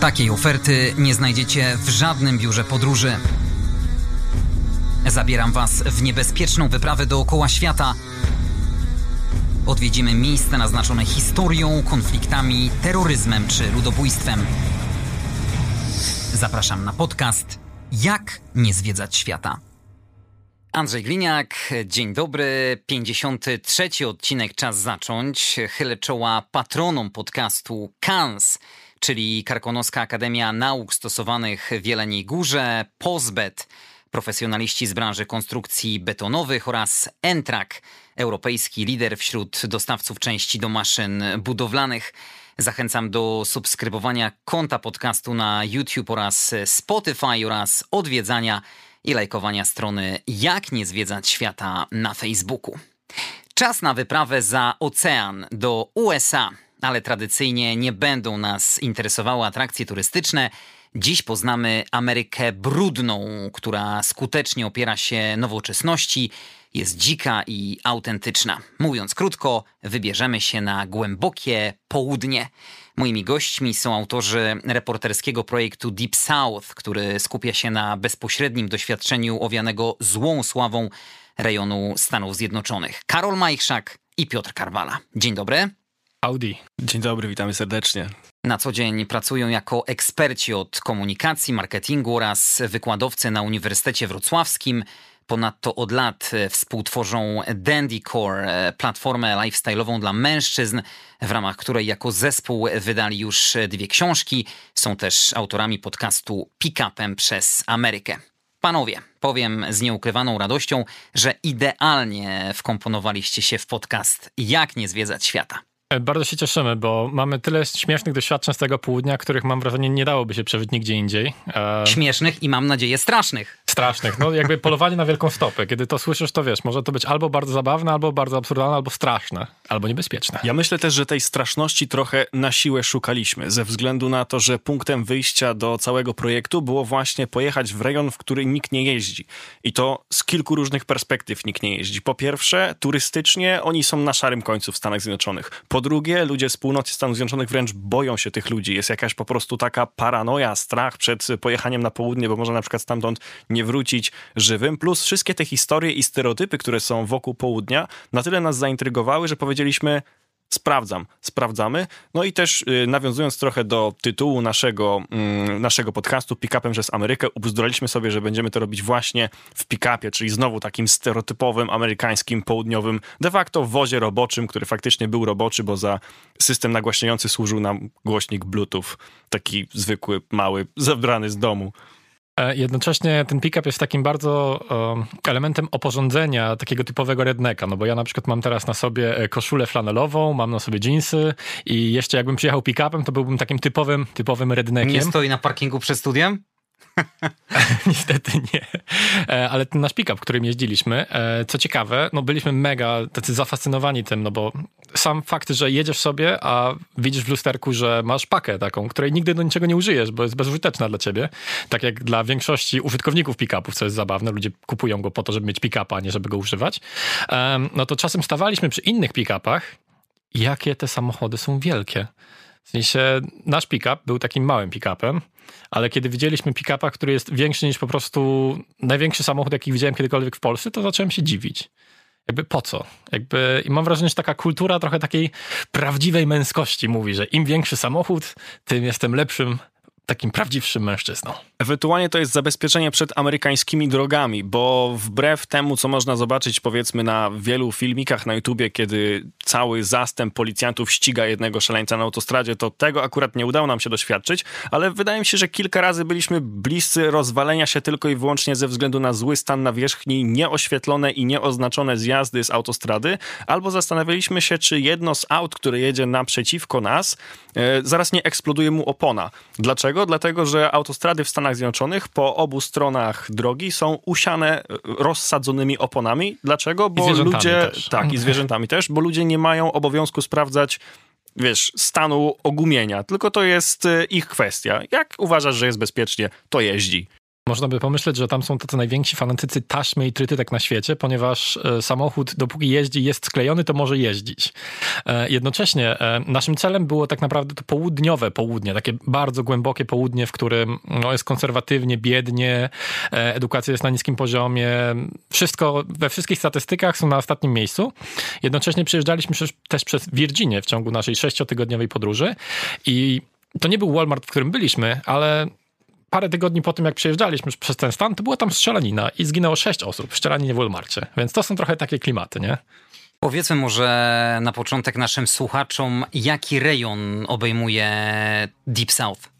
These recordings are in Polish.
Takiej oferty nie znajdziecie w żadnym biurze podróży. Zabieram Was w niebezpieczną wyprawę dookoła świata. Odwiedzimy miejsca naznaczone historią, konfliktami, terroryzmem czy ludobójstwem. Zapraszam na podcast Jak nie zwiedzać świata. Andrzej Gliniak, dzień dobry. 53 odcinek czas zacząć. Chylę czoła patronom podcastu KANS, czyli Karkonoska Akademia Nauk Stosowanych w Jeleniej Górze, POZBET, profesjonaliści z branży konstrukcji betonowych oraz Entrak, europejski lider wśród dostawców części do maszyn budowlanych. Zachęcam do subskrybowania konta podcastu na YouTube oraz Spotify oraz odwiedzania i lajkowania strony Jak nie zwiedzać świata na Facebooku. Czas na wyprawę za ocean do USA, ale tradycyjnie nie będą nas interesowały atrakcje turystyczne. Dziś poznamy Amerykę brudną, która skutecznie opiera się nowoczesności, jest dzika i autentyczna. Mówiąc krótko, wybierzemy się na głębokie południe. Moimi gośćmi są autorzy reporterskiego projektu Deep South, który skupia się na bezpośrednim doświadczeniu owianego złą sławą rejonu Stanów Zjednoczonych. Karol Majchrzak i Piotr Karwala. Dzień dobry. Audi. Dzień dobry, witamy serdecznie. Na co dzień pracują jako eksperci od komunikacji, marketingu oraz wykładowcy na Uniwersytecie Wrocławskim. Ponadto od lat współtworzą Dandycore, platformę lifestyle'ową dla mężczyzn, w ramach której jako zespół wydali już dwie książki. Są też autorami podcastu Pick-upem przez Amerykę. Panowie, powiem z nieukrywaną radością, że idealnie wkomponowaliście się w podcast Jak nie zwiedzać świata. Bardzo się cieszymy, bo mamy tyle śmiesznych doświadczeń z tego południa, których mam wrażenie nie dałoby się przeżyć nigdzie indziej. E... Śmiesznych i mam nadzieję strasznych. Strasznych. No jakby polowanie na wielką stopę. Kiedy to słyszysz, to wiesz, może to być albo bardzo zabawne, albo bardzo absurdalne, albo straszne, albo niebezpieczne. Ja myślę też, że tej straszności trochę na siłę szukaliśmy, ze względu na to, że punktem wyjścia do całego projektu było właśnie pojechać w rejon, w który nikt nie jeździ. I to z kilku różnych perspektyw nikt nie jeździ. Po pierwsze, turystycznie oni są na szarym końcu w Stanach Zjednoczonych. Po drugie, ludzie z północy Stanów Zjednoczonych wręcz boją się tych ludzi. Jest jakaś po prostu taka paranoja, strach przed pojechaniem na południe, bo może na przykład stamtąd nie wrócić żywym. Plus wszystkie te historie i stereotypy, które są wokół południa, na tyle nas zaintrygowały, że powiedzieliśmy, sprawdzam, sprawdzamy. No i też y, nawiązując trochę do tytułu naszego, y, naszego podcastu Pick-upem przez Amerykę, ubzduraliśmy sobie, że będziemy to robić właśnie w pick-upie, czyli znowu takim stereotypowym, amerykańskim, południowym, de facto wozie roboczym, który faktycznie był roboczy, bo za system nagłaśniający służył nam głośnik Bluetooth, taki zwykły, mały, zebrany z domu. E, jednocześnie ten pick-up jest takim bardzo elementem oporządzenia takiego typowego redneka, no bo ja na przykład mam teraz na sobie e, koszulę flanelową, mam na sobie jeansy i jeszcze jakbym przyjechał pick-upem, to byłbym takim typowym, typowym rednekiem. Nie stoi na parkingu przed studiem? Niestety nie. E, ale ten nasz pick-up, którym jeździliśmy, co ciekawe, no byliśmy mega tacy zafascynowani tym, no bo sam fakt, że jedziesz sobie, a widzisz w lusterku, że masz pakę taką, której nigdy do niczego nie użyjesz, bo jest bezużyteczna dla ciebie. Tak jak dla większości użytkowników pick-upów, co jest zabawne, ludzie kupują go po to, żeby mieć pick-upa, a nie żeby go używać. No to czasem stawaliśmy przy innych pick-upach, jakie te samochody są wielkie. W sensie nasz pick-up był takim małym pick-upem, ale kiedy widzieliśmy pick-upa, który jest większy niż po prostu największy samochód, jaki widziałem kiedykolwiek w Polsce, to zacząłem się dziwić jakby po co? Jakby, I mam wrażenie, że taka kultura trochę takiej prawdziwej męskości mówi, że im większy samochód, tym jestem lepszym takim prawdziwszym mężczyzną. Ewentualnie to jest zabezpieczenie przed amerykańskimi drogami, bo wbrew temu, co można zobaczyć powiedzmy na wielu filmikach na YouTubie, kiedy cały zastęp policjantów ściga jednego szaleńca na autostradzie, to tego akurat nie udało nam się doświadczyć, ale wydaje mi się, że kilka razy byliśmy bliscy rozwalenia się tylko i wyłącznie ze względu na zły stan nawierzchni, nieoświetlone i nieoznaczone zjazdy z autostrady, albo zastanawialiśmy się, czy jedno z aut, które jedzie naprzeciwko nas, e, zaraz nie eksploduje mu opona. Dlaczego? Dlaczego? Dlatego, że autostrady w Stanach Zjednoczonych po obu stronach drogi są usiane e, rozsadzonymi oponami. Dlaczego? Bo ludzie. Też. Tak, i zwierzętami też, bo ludzie nie mają obowiązku sprawdzać wiesz, stanu ogumienia, tylko to jest e, ich kwestia. Jak uważasz, że jest bezpiecznie, to jeździ. Można by pomyśleć, że tam są tacy najwięksi fanatycy taśmy i trytytek na świecie, ponieważ e, samochód, dopóki jeździ, jest sklejony, to może jeździć. E, jednocześnie e, naszym celem było tak naprawdę to południowe południe, takie bardzo głębokie południe, w którym no, jest konserwatywnie, biednie, edukacja jest na niskim poziomie, wszystko we wszystkich statystykach są na ostatnim miejscu. Jednocześnie przyjeżdżaliśmy też przez Virginię w ciągu naszej sześciotygodniowej podróży i to nie był Walmart, w którym byliśmy, ale parę tygodni po tym, jak przejeżdżaliśmy przez ten stan, to była tam strzelanina i zginęło sześć osób w strzelaninie w Walmarcie. Więc to są trochę takie klimaty, nie? Powiedzmy może na początek naszym słuchaczom, jaki rejon obejmuje Deep South?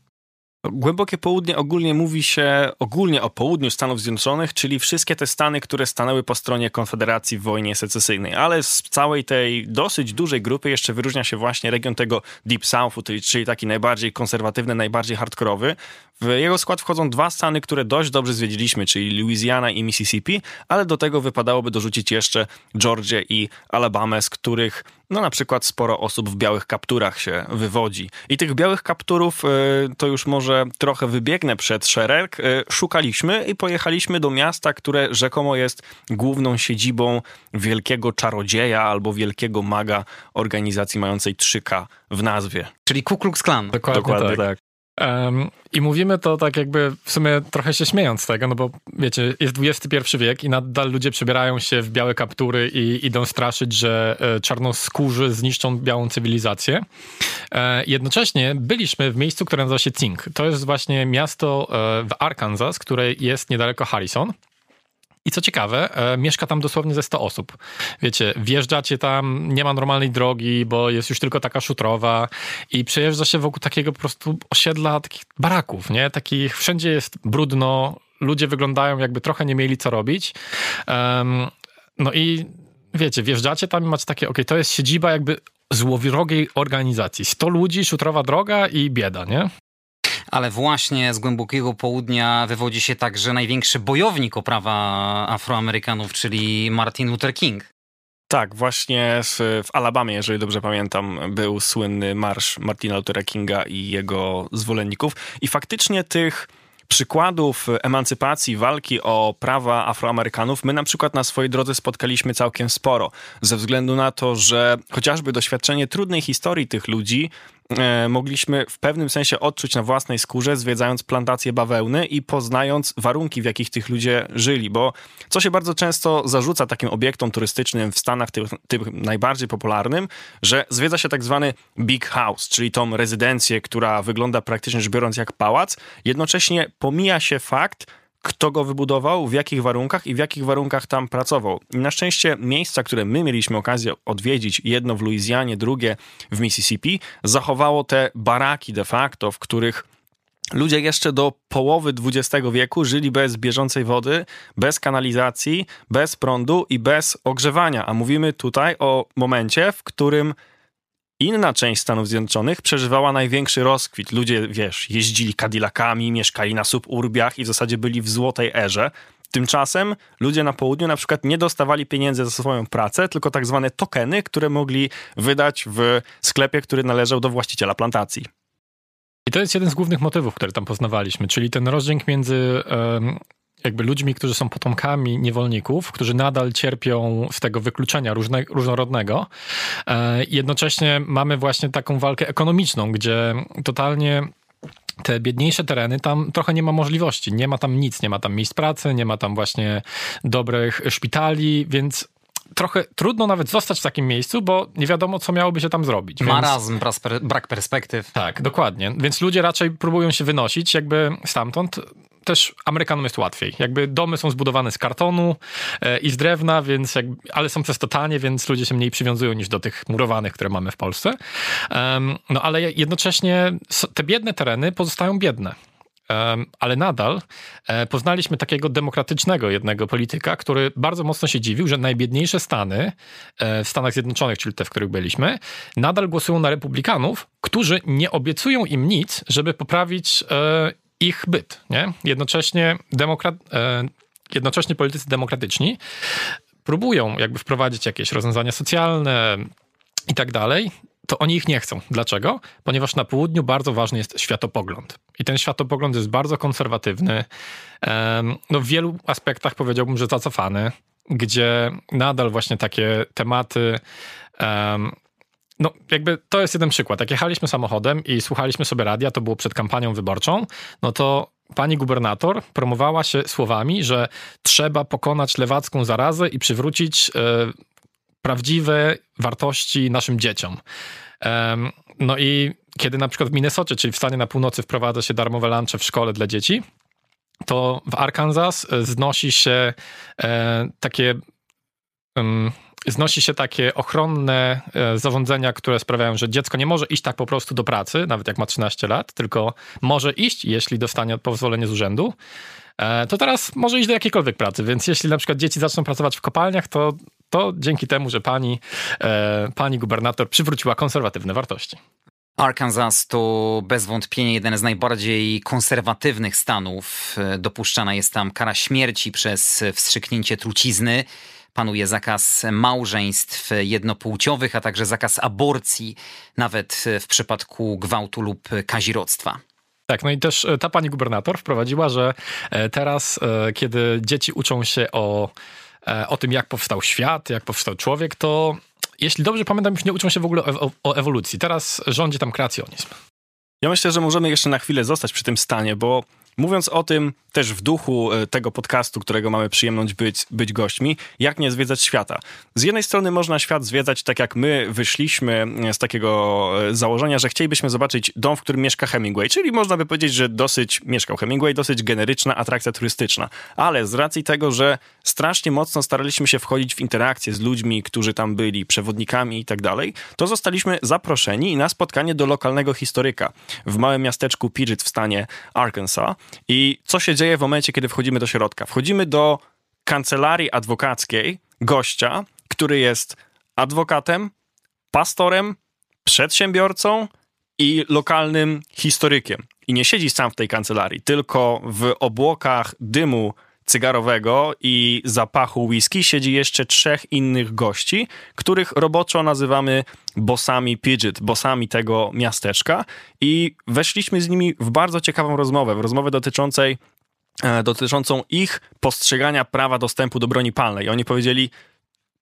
Głębokie południe ogólnie mówi się ogólnie o południu Stanów Zjednoczonych, czyli wszystkie te stany, które stanęły po stronie Konfederacji w wojnie secesyjnej. Ale z całej tej dosyć dużej grupy jeszcze wyróżnia się właśnie region tego Deep Southu, czyli taki najbardziej konserwatywny, najbardziej hardkorowy. W jego skład wchodzą dwa stany, które dość dobrze zwiedziliśmy, czyli Louisiana i Mississippi, ale do tego wypadałoby dorzucić jeszcze Georgię i Alabamę, z których no na przykład sporo osób w białych kapturach się wywodzi. I tych białych kapturów, e, to już może trochę wybiegnę przed szereg, e, szukaliśmy i pojechaliśmy do miasta, które rzekomo jest główną siedzibą wielkiego czarodzieja albo wielkiego maga organizacji mającej 3K w nazwie. Czyli Ku Klux Klan. Dokładnie, Dokładnie tak. tak. Um, I mówimy to tak jakby w sumie trochę się śmiejąc z tego, no bo wiecie, jest XXI wiek i nadal ludzie przebierają się w białe kaptury i idą straszyć, że e, czarnoskórzy zniszczą białą cywilizację. E, jednocześnie byliśmy w miejscu, które nazywa się Cink. To jest właśnie miasto e, w Arkansas, które jest niedaleko Harrison. I co ciekawe, e, mieszka tam dosłownie ze 100 osób. Wiecie, wjeżdżacie tam, nie ma normalnej drogi, bo jest już tylko taka szutrowa i przejeżdża się wokół takiego po prostu osiedla takich baraków, nie? Takich, wszędzie jest brudno, ludzie wyglądają jakby trochę nie mieli co robić. Um, no i wiecie, wjeżdżacie tam i macie takie, ok, to jest siedziba jakby złowrogiej organizacji. 100 ludzi, szutrowa droga i bieda, nie? Ale właśnie z głębokiego południa wywodzi się także największy bojownik o prawa Afroamerykanów, czyli Martin Luther King. Tak, właśnie w Alabamie, jeżeli dobrze pamiętam, był słynny marsz Martina Luthera Kinga i jego zwolenników. I faktycznie tych przykładów emancypacji, walki o prawa Afroamerykanów, my na przykład na swojej drodze spotkaliśmy całkiem sporo, ze względu na to, że chociażby doświadczenie trudnej historii tych ludzi mogliśmy w pewnym sensie odczuć na własnej skórze, zwiedzając plantacje bawełny i poznając warunki, w jakich tych ludzie żyli, bo co się bardzo często zarzuca takim obiektom turystycznym w Stanach, tym, tym najbardziej popularnym, że zwiedza się tak zwany big house, czyli tą rezydencję, która wygląda praktycznie rzecz biorąc jak pałac, jednocześnie pomija się fakt, kto go wybudował, w jakich warunkach i w jakich warunkach tam pracował. I na szczęście miejsca, które my mieliśmy okazję odwiedzić, jedno w Luizjanie, drugie w Mississippi, zachowało te baraki de facto, w których Ludzie jeszcze do połowy XX wieku żyli bez bieżącej wody, bez kanalizacji, bez prądu i bez ogrzewania. A mówimy tutaj o momencie, w którym Inna część Stanów Zjednoczonych przeżywała największy rozkwit. Ludzie, wiesz, jeździli Cadillacami, mieszkali na suburbiach i w zasadzie byli w złotej erze. Tymczasem ludzie na południu na przykład nie dostawali pieniędzy za swoją pracę, tylko tak zwane tokeny, które mogli wydać w sklepie, który należał do właściciela plantacji. I to jest jeden z głównych motywów, które tam poznawaliśmy, czyli ten rozdźwięk między jakby ludźmi, którzy są potomkami niewolników, którzy nadal cierpią z tego wykluczenia różne, różnorodnego. E, jednocześnie mamy właśnie taką walkę ekonomiczną, gdzie totalnie te biedniejsze tereny, tam trochę nie ma możliwości. Nie ma tam nic, nie ma tam miejsc pracy, nie ma tam właśnie dobrych szpitali, więc trochę trudno nawet zostać w takim miejscu, bo nie wiadomo, co miałoby się tam zrobić. Marazm, więc... brak perspektyw. Tak, dokładnie. Więc ludzie raczej próbują się wynosić jakby stamtąd też Amerykanom jest łatwiej. Jakby domy są zbudowane z kartonu e, i z drewna, więc jakby, ale są przez to tanie, więc ludzie się mniej przywiązują niż do tych murowanych, które mamy w Polsce. No ale jednocześnie te biedne tereny pozostają biedne. Ale nadal e, poznaliśmy takiego demokratycznego jednego polityka, który bardzo mocno się dziwił, że najbiedniejsze stany e, w Stanach Zjednoczonych, czyli te, w których byliśmy, nadal głosują na republikanów, którzy nie obiecują im nic, żeby poprawić ich byt. Nie? Jednocześnie, demokrat, e, jednocześnie politycy demokratyczni próbują jakby wprowadzić jakieś rozwiązania socjalne i tak dalej, to oni ich nie chcą. Dlaczego? Ponieważ na południu bardzo ważny jest światopogląd. I ten światopogląd jest bardzo konserwatywny. No w wielu aspektach powiedziałbym, że zacofany, gdzie nadal właśnie takie tematy no, jakby to jest jeden przykład. Jak jechaliśmy samochodem i słuchaliśmy sobie radia, to było przed kampanią wyborczą, no to pani gubernator promowała się słowami, że trzeba pokonać lewacką zarazę i przywrócić e, prawdziwe wartości naszym dzieciom. E, no i kiedy na przykład w Minnesocie, czyli w stanie na północy wprowadza się darmowe lunche w szkole dla dzieci, to w Arkansas znosi się e, takie znosi się takie ochronne e, zarządzenia, które sprawiają, że dziecko nie może iść tak po prostu do pracy, nawet jak ma 13 lat, tylko może iść, jeśli dostanie pozwolenie z urzędu. E, to teraz może iść do jakiejkolwiek pracy, więc jeśli na przykład dzieci zaczną pracować w kopalniach, to, to dzięki temu, że pani, e, pani gubernator przywróciła konserwatywne wartości. Arkansas to bez wątpienia jeden z najbardziej konserwatywnych stanów. Dopuszczana jest tam kara śmierci przez wstrzyknięcie trucizny panuje zakaz małżeństw jednopłciowych, a także zakaz aborcji, nawet w przypadku gwałtu lub kazirodztwa. Tak, no i też e, ta pani gubernator wprowadziła, że e, teraz, e, kiedy dzieci uczą się o, o tym, jak powstał świat, jak powstał człowiek, to jeśli dobrze pamiętam, już nie uczą się w ogóle o, o ewolucji. Teraz rządzi tam kreacjonizm. Ja myślę, że możemy jeszcze na chwilę zostać przy tym stanie, bo Mówiąc o tym, też w duchu e, tego podcastu, którego mamy przyjemność być, być gośćmi, jak nie zwiedzać świata. Z jednej strony można świat zwiedzać tak jak my wyszliśmy e, z takiego e, założenia, że chcielibyśmy zobaczyć dom, w którym mieszka Hemingway, czyli można by powiedzieć, że dosyć mieszkał Hemingway, dosyć generyczna atrakcja turystyczna. Ale z racji tego, że strasznie mocno staraliśmy się wchodzić w interakcję z ludźmi, którzy tam byli, przewodnikami i tak dalej, to zostaliśmy zaproszeni na spotkanie do lokalnego historyka w małym miasteczku Puget w stanie Arkansas. I co się dzieje w momencie, kiedy wchodzimy do środka? Wchodzimy do kancelarii adwokackiej gościa, który jest adwokatem, pastorem, przedsiębiorcą i lokalnym historykiem. I nie siedzi sam w tej kancelarii, tylko w obłokach dymu cygarowego i zapachu whisky siedzi jeszcze trzech innych gości, których roboczo nazywamy bossami Pidget, bossami tego miasteczka i weszliśmy z nimi w bardzo ciekawą rozmowę, w rozmowę dotyczącej e, dotyczącą ich postrzegania prawa dostępu do broni palnej. Oni powiedzieli,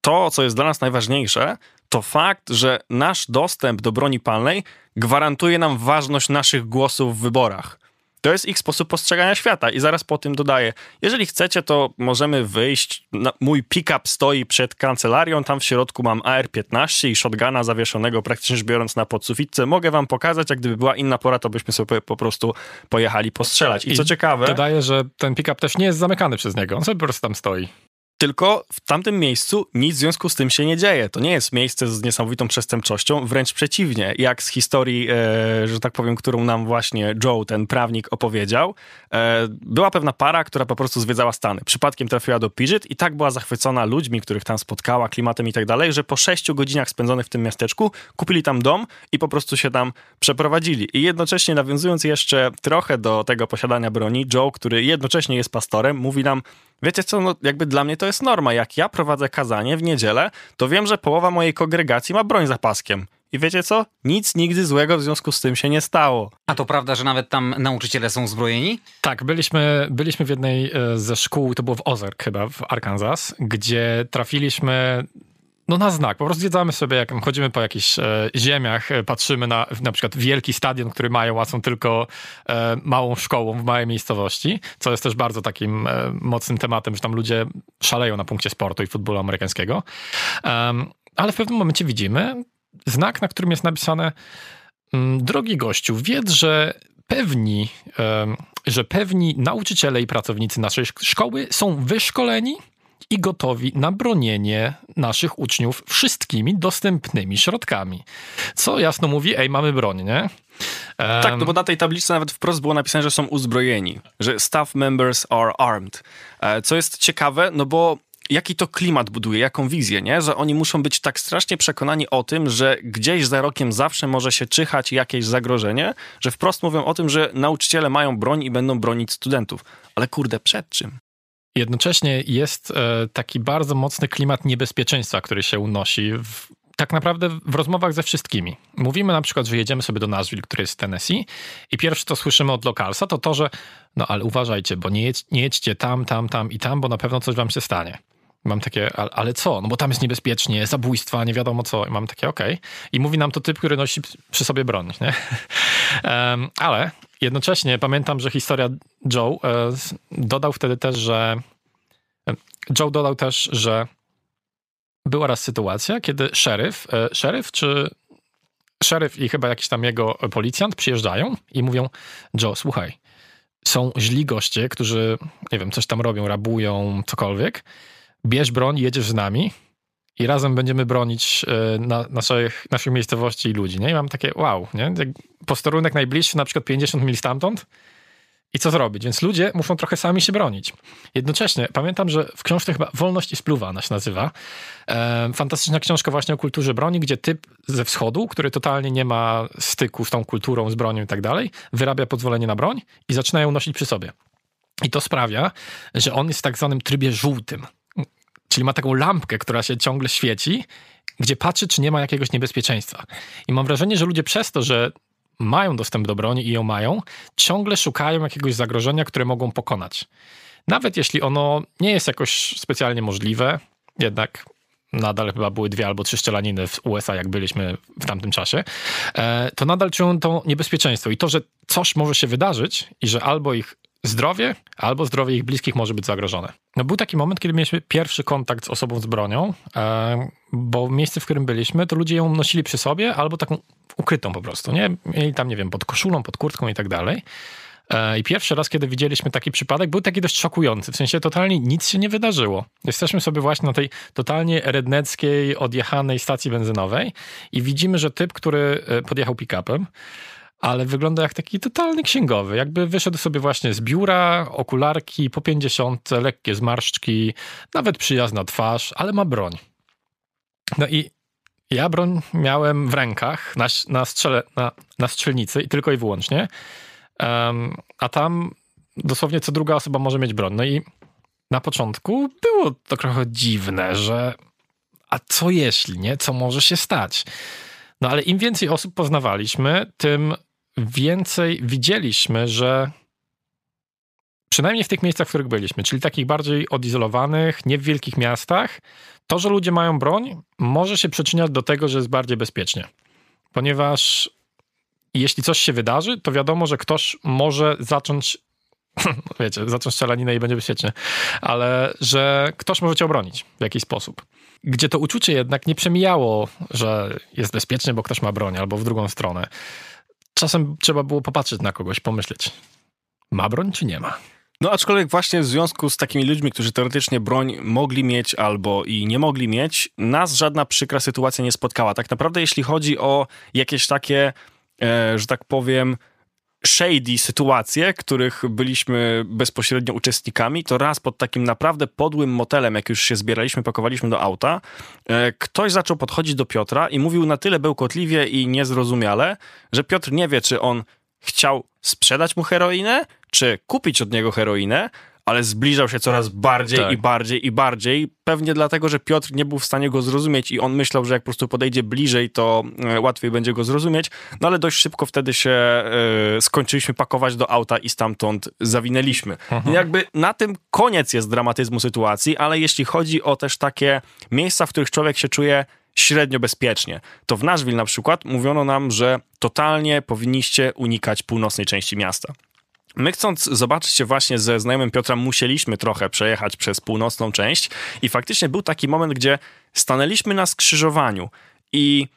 to, co jest dla nas najważniejsze, to fakt, że nasz dostęp do broni palnej gwarantuje nam ważność naszych głosów w wyborach. To jest ich sposób postrzegania świata. I zaraz po tym dodaję, jeżeli chcecie, to możemy wyjść. Mój pick-up stoi przed kancelarią, tam w środku mam AR-15 i shotguna zawieszonego praktycznie rzecz biorąc na podsufitce. Mogę wam pokazać, jak gdyby była inna pora, to byśmy sobie po prostu pojechali postrzelać. I, I co ciekawe... Dodaję, że ten pick-up też nie jest zamykany przez niego, on sobie po prostu tam stoi. Tylko w tamtym miejscu nic w związku z tym się nie dzieje. To nie jest miejsce z niesamowitą przestępczością, wręcz przeciwnie. Jak z historii, e, że tak powiem, którą nam właśnie Joe, ten prawnik, opowiedział, e, była pewna para, która po prostu zwiedzała Stany. Przypadkiem trafiła do Puget i tak była zachwycona ludźmi, których tam spotkała, klimatem i tak dalej, że po sześciu godzinach spędzonych w tym miasteczku kupili tam dom i po prostu się tam przeprowadzili. I jednocześnie nawiązując jeszcze trochę do tego posiadania broni, Joe, który jednocześnie jest pastorem, mówi nam, Wiecie co, no jakby dla mnie to jest norma. Jak ja prowadzę kazanie w niedzielę, to wiem, że połowa mojej kongregacji ma broń za paskiem. I wiecie co? Nic nigdy złego w związku z tym się nie stało. A to prawda, że nawet tam nauczyciele są zbrojeni? Tak, byliśmy, byliśmy w jednej e, ze szkół, to było w Ozark chyba, w Arkansas, gdzie trafiliśmy no na znak. Po prostu zwiedzamy sobie, jak chodzimy po jakichś e, ziemiach, e, patrzymy na na przykład wielki stadion, który mają, a są tylko e, małą szkołą w małej miejscowości, co jest też bardzo takim e, mocnym tematem, że tam ludzie szaleją na punkcie sportu i futbolu amerykańskiego. ale w pewnym momencie widzimy znak, na którym jest napisane mm, drogi gościu, wiedz, że pewni, że pewni nauczyciele i pracownicy naszej szkoły są wyszkoleni i gotowi na bronienie naszych uczniów wszystkimi dostępnymi środkami. Co jasno mówi, ej, mamy broń, nie? Tak, no bo na tej tablicy nawet wprost było napisane, że są uzbrojeni, że staff members are armed. E, co jest ciekawe, no bo jaki to klimat buduje, jaką wizję, nie? Że oni muszą być tak strasznie przekonani o tym, że gdzieś za rokiem zawsze może się czyhać jakieś zagrożenie, że wprost mówią o tym, że nauczyciele mają broń i będą bronić studentów. Ale kurde, przed czym? Jednocześnie jest e, taki bardzo mocny klimat niebezpieczeństwa, który się unosi w tak naprawdę w rozmowach ze wszystkimi. Mówimy na przykład, że jedziemy sobie do Nashville, który jest w Tennessee i pierwsze, co słyszymy od lokalsa, to to, że no ale uważajcie, bo nie, jedź, nie jedźcie tam, tam, tam i tam, bo na pewno coś wam się stanie. Mam takie, ale, ale co? No bo tam jest niebezpiecznie, zabójstwa, nie wiadomo co. I mam takie, okej. Okay. I mówi nam to typ, który nosi przy sobie broń, nie? um, ale jednocześnie pamiętam, że historia Joe e, dodał wtedy też, że Joe dodał też, że była raz sytuacja, kiedy szeryf, e, szeryf czy szeryf i chyba jakiś tam jego policjant przyjeżdżają i mówią: Joe, słuchaj, są źli goście, którzy, nie wiem, coś tam robią, rabują, cokolwiek. Bierz broń, jedziesz z nami i razem będziemy bronić e, na, naszych, naszych miejscowości i ludzi. Nie? I mam takie wow, nie? Posterunek najbliższy, na przykład 50 mil stamtąd, i co zrobić. Więc ludzie muszą trochę sami się bronić. Jednocześnie pamiętam, że w książce chyba Wolność i spluwa ona się nazywa. E, fantastyczna książka właśnie o kulturze broni, gdzie typ ze wschodu, który totalnie nie ma styku z tą kulturą, z bronią i tak dalej, wyrabia pozwolenie na broń i zaczyna ją nosić przy sobie. I to sprawia, że on jest w tak zwanym trybie żółtym. Czyli ma taką lampkę, która się ciągle świeci, gdzie patrzy, czy nie ma jakiegoś niebezpieczeństwa. I mam wrażenie, że ludzie przez to, że mają dostęp do broni i ją mają, ciągle szukają jakiegoś zagrożenia, które mogą pokonać. Nawet jeśli ono nie jest jakoś specjalnie możliwe, jednak nadal chyba były dwie albo trzy szczelaniny w USA, jak byliśmy w tamtym czasie, e, to nadal czują to niebezpieczeństwo i to, że coś może się wydarzyć i że albo ich zdrowie, albo zdrowie ich bliskich może być zagrożone. No był taki moment, kiedy mieliśmy pierwszy kontakt z osobą z bronią, bo miejsce, w którym byliśmy, to ludzie ją nosili przy sobie, albo taką ukrytą po prostu, nie? Mieli tam, nie wiem, pod koszulą, pod kurtką i tak dalej. E, I pierwszy raz, kiedy widzieliśmy taki przypadek, był taki dość szokujący. W sensie totalnie nic się nie wydarzyło. Jesteśmy sobie właśnie na tej totalnie redneckiej, odjechanej stacji benzynowej i widzimy, że typ, który e, podjechał pick-upem, ale wygląda jak taki totalny księgowy. Jakby wyszedł sobie właśnie z biura, okularki po 50, lekkie zmarszczki, nawet przyjazna twarz, ale ma broń. No i ja broń miałem w rękach na, na, na, na strzelnicy i tylko i wyłącznie, um, a tam dosłownie co druga osoba może mieć broń. No i na początku było to trochę dziwne, że a co jeśli, nie? Co może się stać? No ale im więcej osób poznawaliśmy, tym więcej widzieliśmy, że przynajmniej w tych miejscach, w których byliśmy, czyli takich bardziej odizolowanych, nie w wielkich miastach, to, że ludzie mają broń, może się przyczyniać do tego, że jest bardziej bezpiecznie. Ponieważ jeśli coś się wydarzy, to wiadomo, że ktoś może zacząć, wiecie, zacząć strzelaninę i będzie bezpiecznie, ale że ktoś może cię obronić w jakiś sposób. Gdzie to uczucie jednak nie przemijało, że jest bezpiecznie, bo ktoś ma broń, albo w drugą stronę. Czasem trzeba było popatrzeć na kogoś, pomyśleć, ma broń czy nie ma. No aczkolwiek właśnie w związku z takimi ludźmi, którzy teoretycznie broń mogli mieć albo i nie mogli mieć, nas żadna przykra sytuacja nie spotkała. Tak naprawdę jeśli chodzi o jakieś takie, e, że tak powiem, shady sytuacje, których byliśmy bezpośrednio uczestnikami, to raz pod takim naprawdę podłym motelem, jak już się zbieraliśmy, pakowaliśmy do auta, e, ktoś zaczął podchodzić do Piotra i mówił na tyle bełkotliwie i niezrozumiale, że Piotr nie wie, czy on chciał sprzedać mu heroinę, czy kupić od niego heroinę, ale zbliżał się coraz bardziej tak. i bardziej i bardziej. Pewnie dlatego, że Piotr nie był w stanie go zrozumieć i on myślał, że jak po prostu podejdzie bliżej, to e, łatwiej będzie go zrozumieć. No ale dość szybko wtedy się y, skończyliśmy pakować do auta i stamtąd zawinęliśmy. Mhm. Jakby na tym koniec jest dramatyzmu sytuacji, ale jeśli chodzi o też takie miejsca, w których człowiek się czuje średnio bezpiecznie. To w Nashville na przykład mówiono nam, że totalnie powinniście unikać północnej części miasta. My chcąc zobaczyć się właśnie ze znajomym Piotra, musieliśmy trochę przejechać przez północną część i faktycznie był taki moment, gdzie stanęliśmy na skrzyżowaniu i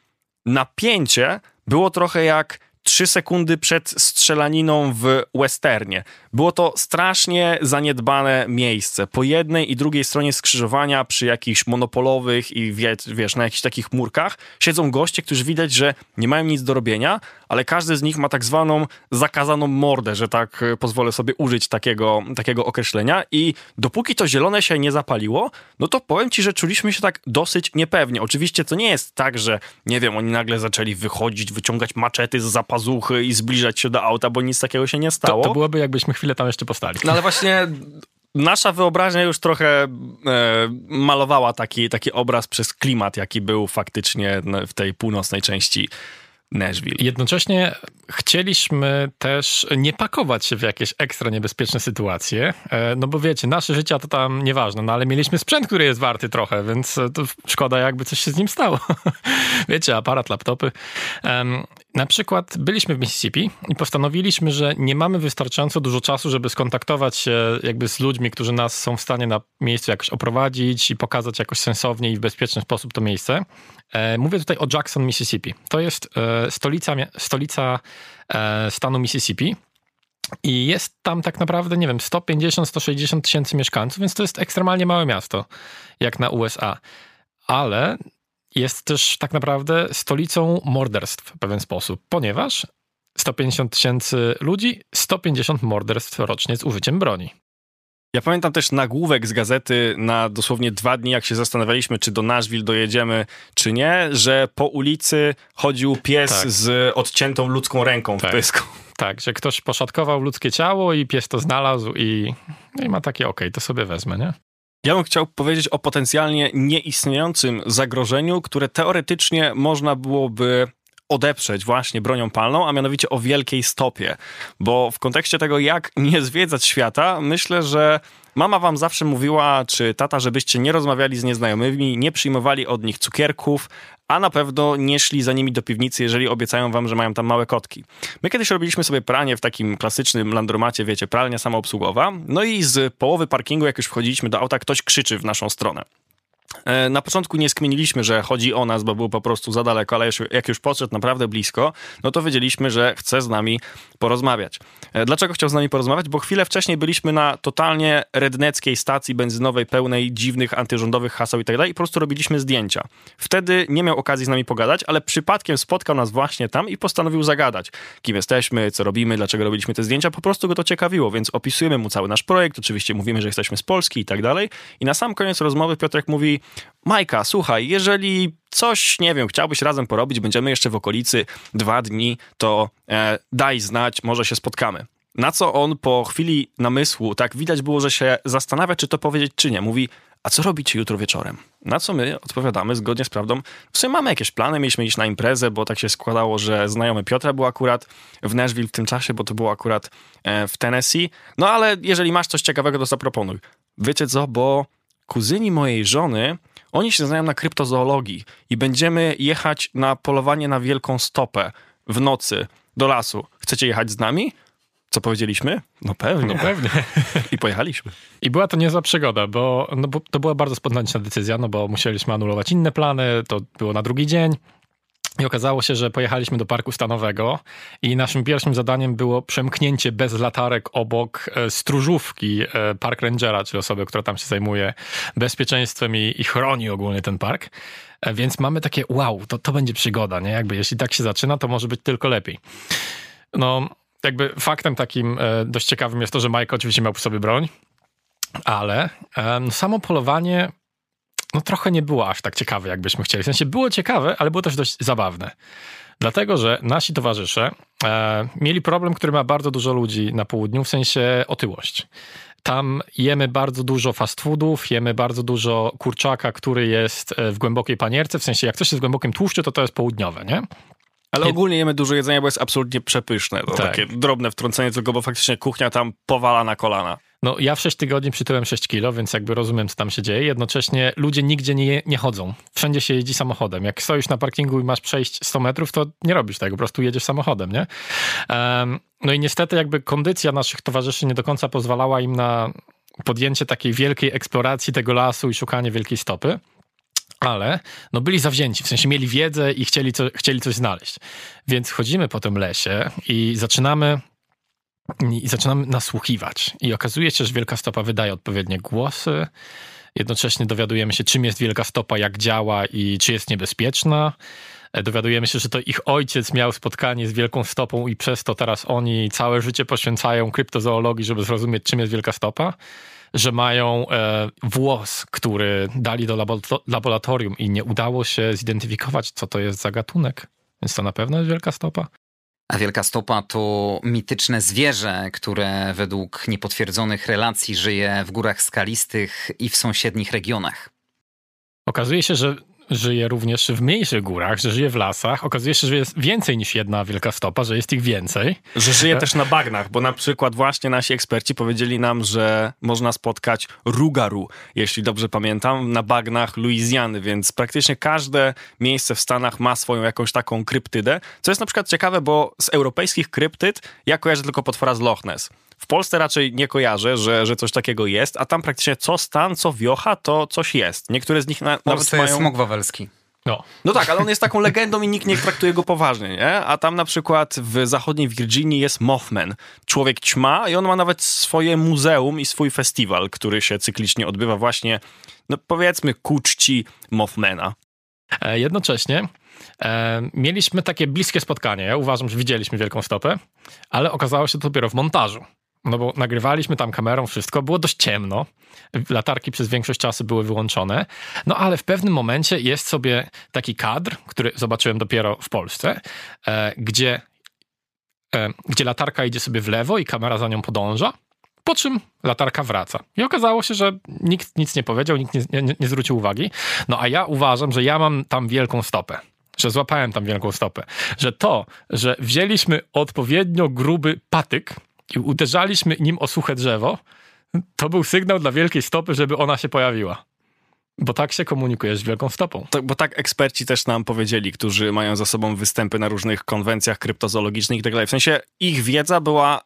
napięcie było trochę jak trzy sekundy przed strzelaniną w westernie. Było to strasznie zaniedbane miejsce. Po jednej i drugiej stronie skrzyżowania, przy jakichś monopolowych i wiesz, na jakichś takich murkach, siedzą goście, którzy widać, że nie mają nic do robienia, ale każdy z nich ma tak zwaną zakazaną mordę, że tak e, pozwolę sobie użyć takiego, takiego określenia. I dopóki to zielone się nie zapaliło, no to powiem ci, że czuliśmy się tak dosyć niepewnie. Oczywiście to nie jest tak, że nie wiem, oni nagle zaczęli wychodzić, wyciągać maczety z zapazuchy i zbliżać się do auta, bo nic takiego się nie stało. To, to byłoby jakbyśmy chwilę tam jeszcze postali. No ale właśnie nasza wyobraźnia już trochę e, malowała taki, taki obraz przez klimat, jaki był faktycznie w tej północnej części Nashville. Jednocześnie chcieliśmy też nie pakować się w jakieś ekstra niebezpieczne sytuacje, e, no bo wiecie, nasze życie to tam nieważne, no ale mieliśmy sprzęt, który jest warty trochę, więc to szkoda jakby coś się z nim stało. wiecie, aparat, laptopy. Na przykład byliśmy w Mississippi i postanowiliśmy, że nie mamy wystarczająco dużo czasu, żeby skontaktować się jakby z ludźmi, którzy nas są w stanie na miejscu jakoś oprowadzić i pokazać jakoś sensownie i w bezpieczny sposób to miejsce. E, mówię tutaj o Jackson, Mississippi. To jest e, stolica, stolica e, stanu Mississippi. I jest tam tak naprawdę, nie wiem, 150-160 tysięcy mieszkańców, więc to jest ekstremalnie małe miasto, jak na USA. Ale jest też tak naprawdę stolicą morderstw w pewien sposób, ponieważ 150 tysięcy ludzi, 150 morderstw rocznie z użyciem broni. Ja pamiętam też nagłówek z gazety na dosłownie dwa dni, jak się zastanawialiśmy, czy do Nashville dojedziemy, czy nie, że po ulicy chodził pies tak. z odciętą ludzką ręką tak. w pysku. Tak, że ktoś poszatkował ludzkie ciało i pies to znalazł i, no i ma takie, okej, okay, to sobie wezmę, nie? Ja bym chciał powiedzieć o potencjalnie nieistniejącym zagrożeniu, które teoretycznie można byłoby odeprzeć właśnie bronią palną, a mianowicie o wielkiej stopie. Bo w kontekście tego, jak nie zwiedzać świata, myślę, że mama wam zawsze mówiła, czy tata, żebyście nie rozmawiali z nieznajomymi, nie przyjmowali od nich cukierków, a na pewno nie szli za nimi do piwnicy, jeżeli obiecają wam, że mają tam małe kotki. My kiedyś robiliśmy sobie pranie w takim klasycznym landromacie, wiecie, pralnia samoobsługowa, no i z połowy parkingu, jak już wchodziliśmy do auta, ktoś krzyczy w naszą stronę. E, na początku nie skmieniliśmy, że chodzi o nas, bo był po prostu za daleko, ale jak już podszedł naprawdę blisko, no to wiedzieliśmy, że chce z nami porozmawiać. E, dlaczego chciał z nami porozmawiać? Bo chwilę wcześniej byliśmy na totalnie redneckiej stacji benzynowej, pełnej dziwnych antyrządowych haseł i tak dalej i po prostu robiliśmy zdjęcia. Wtedy nie miał okazji z nami pogadać, ale przypadkiem spotkał nas właśnie tam i postanowił zagadać, kim jesteśmy, co robimy, dlaczego robiliśmy te zdjęcia. Po prostu go to ciekawiło, więc opisujemy mu cały nasz projekt, oczywiście mówimy, że jesteśmy z Polski i tak dalej. I na sam koniec rozmowy Piotrek mówi, Majka, słuchaj, jeżeli coś, nie wiem, chciałbyś razem porobić, będziemy jeszcze w okolicy dwa dni, to e, daj znać, może się spotkamy. Na co on po chwili namysłu, tak widać było, że się zastanawia, czy to powiedzieć, czy nie. Mówi, a co robicie jutro wieczorem? Na co my odpowiadamy zgodnie z prawdą, w sumie mamy jakieś plany, mieliśmy iść na imprezę, bo tak się składało, że znajomy Piotra był akurat w Nashville w tym czasie, bo to było akurat e, w Tennessee. No ale jeżeli masz coś ciekawego, to zaproponuj. Wiecie co, bo kuzyni mojej żony, oni się znają na kryptozoologii i będziemy jechać na polowanie na wielką stopę w nocy do lasu. Chcecie jechać z nami? Co powiedzieliśmy? No pewnie. No pewnie. I pojechaliśmy. I była to niezła przygoda, bo, no bo to była bardzo spontaniczna decyzja, no bo musieliśmy anulować inne plany, to było na drugi dzień. I okazało się, że pojechaliśmy do parku stanowego i naszym pierwszym zadaniem było przemknięcie bez latarek obok e, stróżówki e, park rangera, czyli osoby, która tam się zajmuje bezpieczeństwem i, i chroni ogólnie ten park. E, więc mamy takie, wow, to, to będzie przygoda, nie? Jakby jeśli tak się zaczyna, to może być tylko lepiej. No, jakby faktem takim dość ciekawym jest to, że Mike oczywiście miał przy sobie broń, ale no, samo polowanie no trochę nie było aż tak ciekawe, jakbyśmy chcieli. W sensie było ciekawe, ale było też dość zabawne. Dlatego, że nasi towarzysze e, mieli problem, który ma bardzo dużo ludzi na południu, w sensie otyłość. Tam jemy bardzo dużo fast foodów, jemy bardzo dużo kurczaka, który jest e, w głębokiej panierce, w sensie jak coś jest w głębokim tłuszczu, to to jest południowe, nie? Ale ogólnie jemy dużo jedzenia, bo jest absolutnie przepyszne. To tak. takie drobne wtrącenie tylko, bo faktycznie kuchnia tam powala na kolana. No ja w 6 tygodni przytyłem 6 kilo, więc jakby rozumiem, co tam się dzieje. Jednocześnie ludzie nigdzie nie, nie chodzą. Wszędzie się jeździ samochodem. Jak stoisz na parkingu i masz przejść 100 metrów, to nie robisz tego, po prostu jedziesz samochodem, nie? Um, no i niestety jakby kondycja naszych towarzyszy nie do końca pozwalała im na podjęcie takiej wielkiej eksploracji tego lasu i szukanie wielkiej stopy ale no byli zawzięci, w sensie mieli wiedzę i chcieli, co, chcieli coś znaleźć. Więc chodzimy po tym lesie i zaczynamy i zaczynamy nasłuchiwać. I okazuje się, że Wielka Stopa wydaje odpowiednie głosy. Jednocześnie dowiadujemy się, czym jest Wielka Stopa, jak działa i czy jest niebezpieczna. E, dowiadujemy się, że to ich ojciec miał spotkanie z Wielką Stopą i przez to teraz oni całe życie poświęcają kryptozoologii, żeby zrozumieć, czym jest Wielka Stopa. Że mają e, włos, który dali do laboratorium i nie udało się zidentyfikować, co to jest za gatunek. Więc to na pewno jest Wielka Stopa. A Wielka Stopa to mityczne zwierzę, które według niepotwierdzonych relacji żyje w górach skalistych i w sąsiednich regionach. Okazuje się, że żyje również w mniejszych górach, że żyje w lasach. Okazuje się, że jest więcej niż jedna wielka stopa, że jest ich więcej. Że żyje też na bagnach, bo na przykład właśnie nasi eksperci powiedzieli nam, że można spotkać rugaru, jeśli dobrze pamiętam, na bagnach Luizjany, więc praktycznie każde miejsce w Stanach ma swoją jakąś taką kryptydę, co jest na przykład ciekawe, bo z europejskich kryptyd ja kojarzę tylko potwora z Loch Ness. W Polsce raczej nie kojarzę, że, że coś takiego jest, a tam praktycznie co stan, co wiocha, to coś jest. Niektóre z nich na, nawet mają... jest smog wawelski. No. no tak, ale on jest taką legendą i nikt nie traktuje go poważnie, nie? A tam na przykład w zachodniej Virginii jest Mothman, człowiek ćma i on ma nawet swoje muzeum i swój festiwal, który się cyklicznie odbywa właśnie, no powiedzmy, ku czci Mothmana. E, jednocześnie e, mieliśmy takie bliskie spotkanie. Ja uważam, że widzieliśmy Wielką Stopę, ale okazało się to dopiero w montażu. No bo nagrywaliśmy tam kamerą wszystko, było dość ciemno, latarki przez większość czasu były wyłączone, no ale w pewnym momencie jest sobie taki kadr, który zobaczyłem dopiero w Polsce, e, gdzie, e, gdzie latarka idzie sobie w lewo i kamera za nią podąża, po czym latarka wraca. I okazało się, że nikt nic nie powiedział, nikt nie, nie, nie zwrócił uwagi. No a ja uważam, że ja mam tam wielką stopę że złapałem tam wielką stopę, że to, że wzięliśmy odpowiednio gruby patyk i uderzaliśmy nim o suche drzewo, to był sygnał dla wielkiej stopy, żeby ona się pojawiła. Bo tak się komunikujesz z wielką stopą. To, bo tak eksperci też nam powiedzieli, którzy mają za sobą występy na różnych konwencjach kryptozoologicznych i tak dalej. W sensie ich wiedza była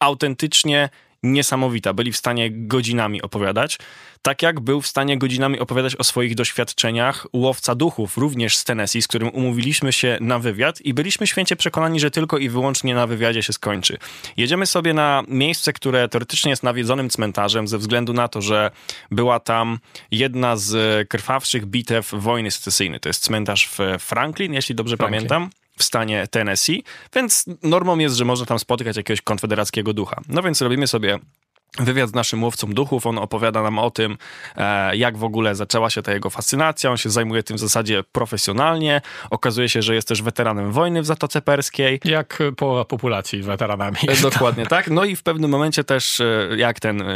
autentycznie niesamowita. Byli w stanie godzinami opowiadać, tak jak był w stanie godzinami opowiadać o swoich doświadczeniach łowca duchów, również z Tennessee, z którym umówiliśmy się na wywiad i byliśmy święcie przekonani, że tylko i wyłącznie na wywiadzie się skończy. Jedziemy sobie na miejsce, które teoretycznie jest nawiedzonym cmentarzem, ze względu na to, że była tam jedna z krwawszych bitew wojny secesyjnej. To jest cmentarz w Franklin, jeśli dobrze Franklin. pamiętam w stanie Tennessee, więc normą jest, że można tam spotykać jakiegoś konfederackiego ducha. No więc robimy sobie wywiad z naszym łowcą duchów. On opowiada nam o tym, e, jak w ogóle zaczęła się ta jego fascynacja. On się zajmuje tym w zasadzie profesjonalnie. Okazuje się, że jest też weteranem wojny w Zatoce Perskiej. Jak połowa populacji weteranami. Dokładnie tak. No i w pewnym momencie też, e, jak ten e,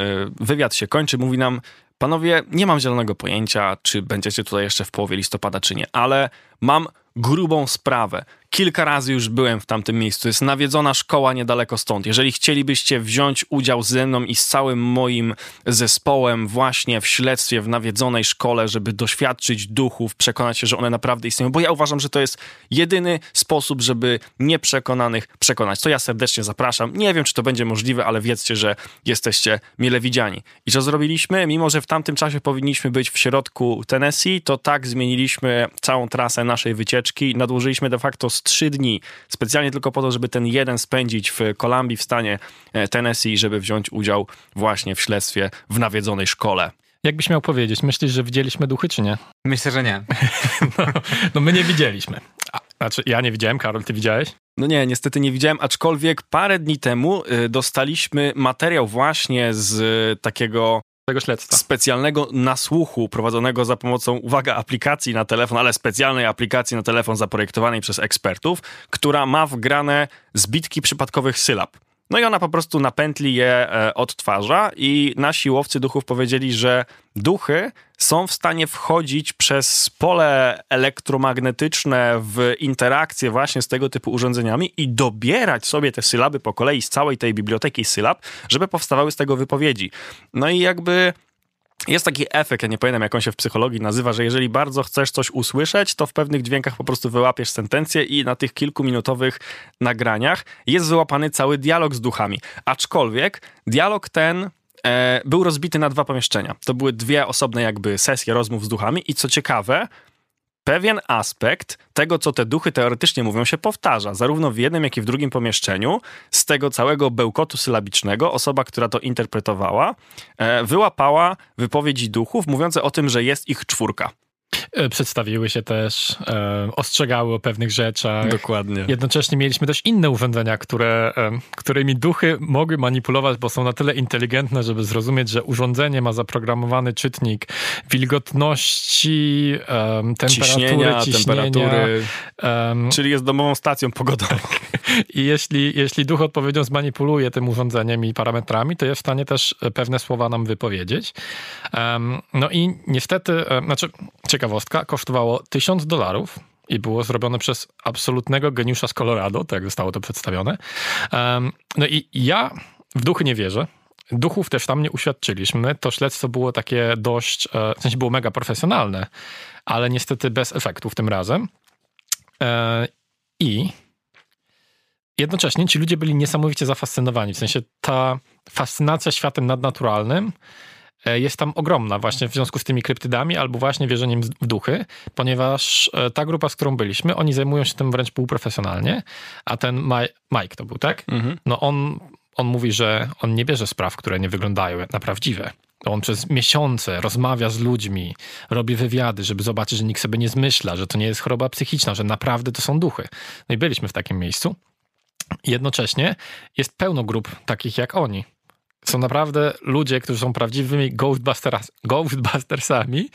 wywiad się kończy, mówi nam, panowie, nie mam zielonego pojęcia, czy będziecie tutaj jeszcze w połowie listopada, czy nie, ale mam grubą sprawę. Kilka razy już byłem w tamtym miejscu. Jest nawiedzona szkoła niedaleko stąd. Jeżeli chcielibyście wziąć udział ze mną i z całym moim zespołem właśnie w śledztwie w nawiedzonej szkole, żeby doświadczyć duchów, przekonać się, że one naprawdę istnieją, bo ja uważam, że to jest jedyny sposób, żeby nieprzekonanych przekonać. To ja serdecznie zapraszam. Nie wiem, czy to będzie możliwe, ale wiedzcie, że jesteście mile widziani. I co zrobiliśmy? Mimo, że w tamtym czasie powinniśmy być w środku Tennessee, to tak zmieniliśmy całą trasę naszej wycieczki. Nadłożyliśmy de facto trzy dni, specjalnie tylko po to, żeby ten jeden spędzić w Kolumbii w stanie e, Tennessee, żeby wziąć udział właśnie w śledztwie w nawiedzonej szkole. Jakbyś miał powiedzieć, myślisz, że widzieliśmy duchy, czy nie? Myślę, że nie. no, no my nie widzieliśmy. A, znaczy, ja nie widziałem, Karol, ty widziałeś? No nie, niestety nie widziałem, aczkolwiek parę dni temu y, dostaliśmy materiał właśnie z y, takiego tego śledztwa. Specjalnego nasłuchu prowadzonego za pomocą, uwaga, aplikacji na telefon, ale specjalnej aplikacji na telefon zaprojektowanej przez ekspertów, która ma wgrane zbitki przypadkowych sylab. No i ona po prostu na pętli je e, odtwarza i nasi łowcy duchów powiedzieli, że duchy są w stanie wchodzić przez pole elektromagnetyczne w interakcję właśnie z tego typu urządzeniami i dobierać sobie te sylaby po kolei z całej tej biblioteki sylab, żeby powstawały z tego wypowiedzi. No i jakby jest taki efekt, ja nie pamiętam jak on się w psychologii nazywa, że jeżeli bardzo chcesz coś usłyszeć, to w pewnych dźwiękach po prostu wyłapiesz sentencję i na tych kilkuminutowych nagraniach jest wyłapany cały dialog z duchami. Aczkolwiek dialog ten e, był rozbity na dwa pomieszczenia. To były dwie osobne jakby sesje rozmów z duchami i co ciekawe, pewien aspekt tego, co te duchy teoretycznie mówią, się powtarza, zarówno w jednym, jak i w drugim pomieszczeniu. Z tego całego bełkotu sylabicznego osoba, która to interpretowała, e, wyłapała wypowiedzi duchów mówiące o tym, że jest ich czwórka. E, przedstawiły się też, e, ostrzegały o pewnych rzeczach. Dokładnie. Jednocześnie mieliśmy też inne urządzenia, które, e, którymi duchy mogły manipulować, bo są na tyle inteligentne, żeby zrozumieć, że urządzenie ma zaprogramowany czytnik wilgotności, temperatury, ciśnienia, ciśnienia, temperatury. Czyli jest domową stacją pogodową. I jeśli, jeśli duch odpowiednio zmanipuluje tym urządzeniem i parametrami, to jest w stanie też pewne słowa nam wypowiedzieć. No i niestety, znaczy ciekawostka, kosztowało 1000 dolarów i było zrobione przez absolutnego geniusza z Colorado, tak zostało to przedstawione. No i ja w duchy nie wierzę. Duchów też tam nie uświadczyliśmy. To śledztwo było takie dość, e, w sensie było mega profesjonalne, ale niestety bez efektów tym razem. E, I jednocześnie ci ludzie byli niesamowicie zafascynowani. W sensie ta fascynacja światem nadnaturalnym e, jest tam ogromna właśnie w związku z tymi kryptydami albo właśnie wierzeniem w duchy, ponieważ ta grupa, z którą byliśmy, oni zajmują się tym wręcz półprofesjonalnie, a ten Mike to był, tak? Mhm. No on on mówi, że on nie bierze spraw, które nie wyglądają na prawdziwe. On przez miesiące rozmawia z ludźmi, robi wywiady, żeby zobaczyć, że nikt sobie nie zmyśla, że to nie jest choroba psychiczna, że naprawdę to są duchy. No i byliśmy w takim miejscu. Jednocześnie jest pełno grup takich jak oni, są naprawdę ludzie, którzy są prawdziwymi Ghostbusters, Ghostbustersami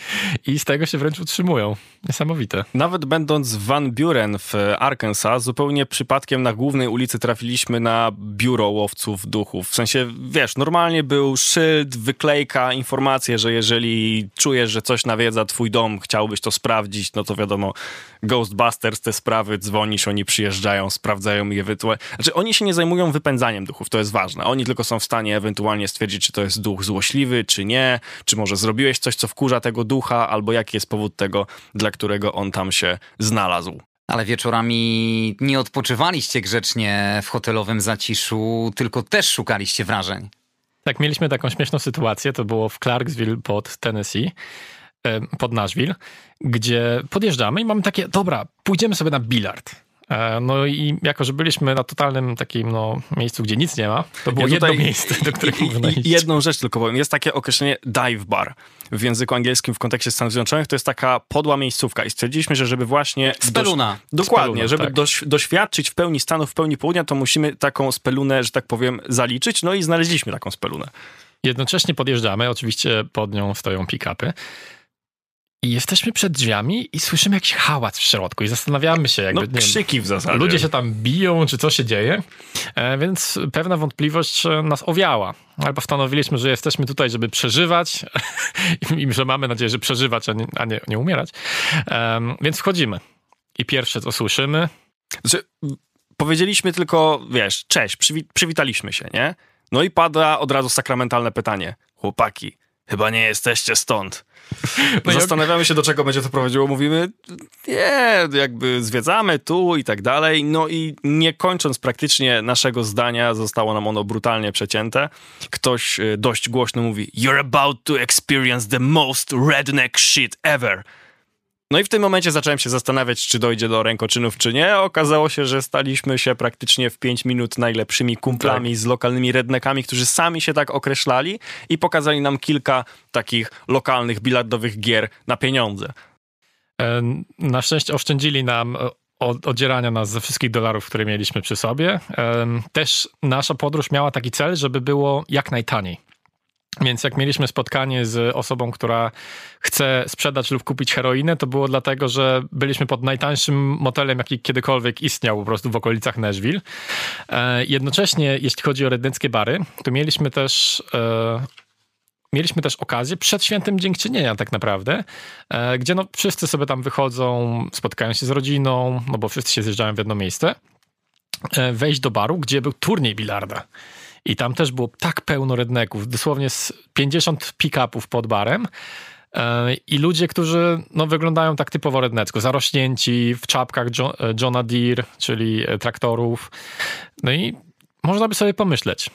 i z tego się wręcz utrzymują. Niesamowite. Nawet będąc w Van Buren w Arkansas, zupełnie przypadkiem na głównej ulicy trafiliśmy na biuro łowców duchów. W sensie, wiesz, normalnie był szyld, wyklejka, informacje, że jeżeli czujesz, że coś nawiedza twój dom, chciałbyś to sprawdzić, no to wiadomo, Ghostbusters, te sprawy, dzwonisz, oni przyjeżdżają, sprawdzają je. Znaczy, oni się nie zajmują wypędzaniem duchów, to jest ważne. Oni tylko są w stanie ewentualnie stwierdzić, czy to jest duch złośliwy, czy nie, czy może zrobiłeś coś, co wkurza tego ducha, albo jaki jest powód tego, dla którego on tam się znalazł. Ale wieczorami nie odpoczywaliście grzecznie w hotelowym zaciszu, tylko też szukaliście wrażeń. Tak, mieliśmy taką śmieszną sytuację, to było w Clarksville pod Tennessee pod Nashville, gdzie podjeżdżamy i mamy takie, dobra, pójdziemy sobie na bilard. E, no i jako, że byliśmy na totalnym takim no, miejscu, gdzie nic nie ma, to było ja jedno miejsce, do którego można iść. Jedną rzecz tylko powiem. Jest takie określenie dive bar w języku angielskim w kontekście Stanów Zjednoczonych. To jest taka podła miejscówka i stwierdziliśmy, że żeby właśnie... Speluna. Doś... Dokładnie. Speluna, żeby tak. doś... doświadczyć w pełni Stanów, w pełni południa, to musimy taką spelunę, że tak powiem, zaliczyć. No i znaleźliśmy taką spelunę. Jednocześnie podjeżdżamy, oczywiście pod nią stoją pick-upy. I jesteśmy przed drzwiami i słyszymy jakiś hałas w środku i zastanawiamy się, jakby. No, krzyki wiem, w zasadzie. Ludzie się tam biją, czy co się dzieje. E, więc pewna wątpliwość e, nas owiała. Ale postanowiliśmy, że jesteśmy tutaj, żeby przeżywać i że mamy nadzieję, że przeżywać, a nie, a nie, nie umierać. E, więc wchodzimy. I pierwsze, co słyszymy. Znaczy, powiedzieliśmy tylko, wiesz, cześć, przywi przywitaliśmy się, nie? No i pada od razu sakramentalne pytanie. Chłopaki, chyba nie jesteście stąd. No Zastanawiamy się, do czego będzie to prowadziło. Mówimy, nie, jakby zwiedzamy tu i tak dalej. No i nie kończąc praktycznie naszego zdania, zostało nam ono brutalnie przecięte. Ktoś e, dość głośno mówi, You're about to experience the most redneck shit ever. No i w tym momencie zacząłem się zastanawiać, czy dojdzie do rękoczynów, czy nie. Okazało się, że staliśmy się praktycznie w 5 minut najlepszymi kumplami tak. z lokalnymi redneckami, którzy sami się tak określali i pokazali nam kilka takich lokalnych bilardowych gier na pieniądze. E, na szczęście oszczędzili nam e, od, odzierania nas ze wszystkich dolarów, które mieliśmy przy sobie. E, też nasza podróż miała taki cel, żeby było jak najtaniej. Więc jak mieliśmy spotkanie z osobą, która chce sprzedać lub kupić heroinę, to było dlatego, że byliśmy pod najtańszym motelem, jaki kiedykolwiek istniał po prostu w okolicach Nashville. E, jednocześnie, jeśli chodzi o rednenckie bary, to mieliśmy też e, mieliśmy też okazję przed świętem dziękczynienia tak naprawdę, e, gdzie no wszyscy sobie tam wychodzą, spotkają się z rodziną, no bo wszyscy się zjeżdżają w jedno miejsce, wejść do baru, gdzie był turniej bilarda. I tam też było tak pełno redneków, dosłownie z 50 pick-upów pod barem. E, I ludzie, którzy no, wyglądają tak typowo rednecko, zarośnięci w czapkach John, e, Johna Deere, czyli e, traktorów. No i można by sobie pomyśleć,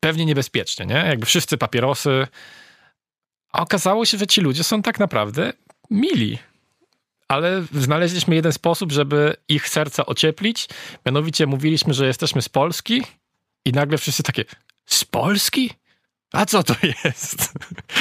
pewnie niebezpiecznie, nie? Jakby wszyscy papierosy. A okazało się, że ci ludzie są tak naprawdę mili. Ale znaleźliśmy jeden sposób, żeby ich serca ocieplić. Mianowicie mówiliśmy, że jesteśmy z Polski i nagle wszyscy takie, z Polski? A co to jest?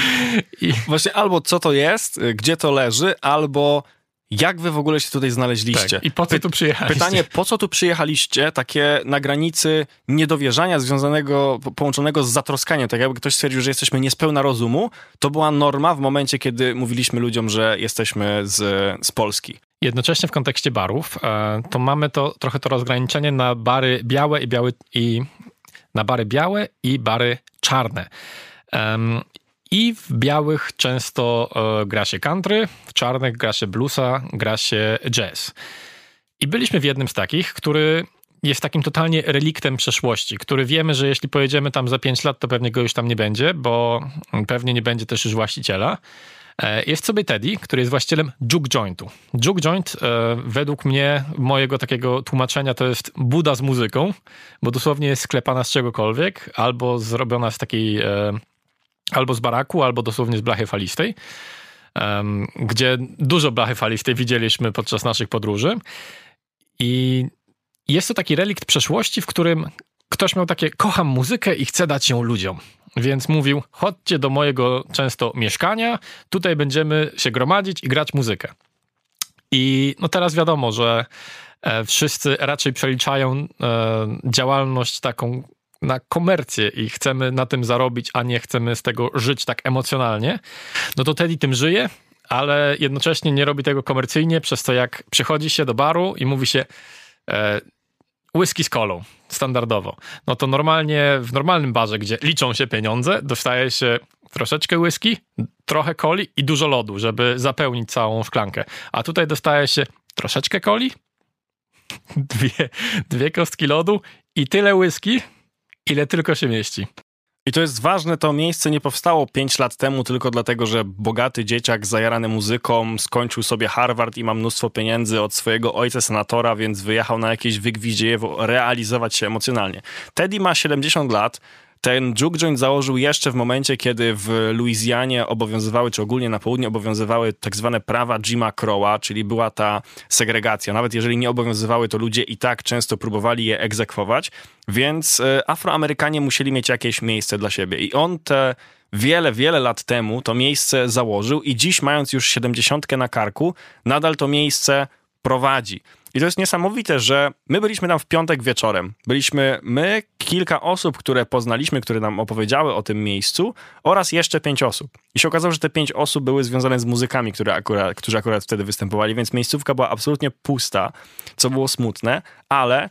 I... Właśnie albo co to jest, gdzie to leży, albo jak wy w ogóle się tutaj znaleźliście? Tak, I po co tu przyjechaliście? Pytanie, po co tu przyjechaliście? Takie na granicy niedowierzania związanego, połączonego z zatroskaniem. Tak jakby ktoś stwierdził, że jesteśmy niespełna rozumu. To była norma w momencie, kiedy mówiliśmy ludziom, że jesteśmy z, z Polski. Jednocześnie w kontekście barów, e, to mamy to trochę to rozgraniczenie na bary białe i białe i na bary białe i bary czarne. I w białych często e, gra się country, w czarnych gra się bluesa, gra się jazz. I byliśmy w jednym z takich, który jest takim totalnie reliktem przeszłości, który wiemy, że jeśli pojedziemy tam za 5 lat, to pewnie go już tam nie będzie, bo pewnie nie będzie też już właściciela. E, jest sobie Teddy, który jest właścicielem Juke Jointu. Juke Joint e, według mnie, mojego takiego tłumaczenia, to jest Buda z muzyką, bo dosłownie jest sklepana z czegokolwiek, albo zrobiona z takiej, e, albo z baraku, albo dosłownie z blachy falistej, gdzie dużo blachy falistej widzieliśmy podczas naszych podróży. I jest to taki relikt przeszłości, w którym ktoś miał takie, kocham muzykę i chcę dać ją ludziom. Więc mówił, chodźcie do mojego często mieszkania, tutaj będziemy się gromadzić i grać muzykę. I no teraz wiadomo, że e, wszyscy raczej przeliczają e, działalność taką na komercję i chcemy na tym zarobić, a nie chcemy z tego żyć tak emocjonalnie, no to Teddy tym żyje, ale jednocześnie nie robi tego komercyjnie, przez to jak przychodzi się do baru i mówi się e, whisky z kolą, standardowo. No to normalnie w normalnym barze, gdzie liczą się pieniądze, dostaje się troszeczkę whisky, trochę coli i dużo lodu, żeby zapełnić całą szklankę. A tutaj dostaje się troszeczkę coli, dwie, dwie kostki lodu i tyle whisky, ile tylko się mieści. I to jest ważne, to miejsce nie powstało 5 lat temu tylko dlatego, że bogaty dzieciak zajarany muzyką skończył sobie Harvard i ma mnóstwo pieniędzy od swojego ojca senatora, więc wyjechał na jakieś wygwiździejewo realizować się emocjonalnie. Teddy ma 70 lat, ten juke joint założył jeszcze w momencie, kiedy w Luizjanie obowiązywały, czy ogólnie na południu obowiązywały tak zwane prawa Jima Crowa, czyli była ta segregacja. Nawet jeżeli nie obowiązywały, to ludzie i tak często próbowali je egzekwować, więc e, Afroamerykanie musieli mieć jakieś miejsce dla siebie. I on te wiele, wiele lat temu to miejsce założył i dziś, mając już siedemdziesiątkę na karku, nadal to miejsce prowadzi. I to jest niesamowite, że my byliśmy tam w piątek wieczorem. Byliśmy my, kilka osób, które poznaliśmy, które nam opowiedziały o tym miejscu oraz jeszcze pięć osób. I się okazało, że te pięć osób były związane z muzykami, które akurat, którzy akurat wtedy występowali, więc miejscówka była absolutnie pusta, co było smutne, ale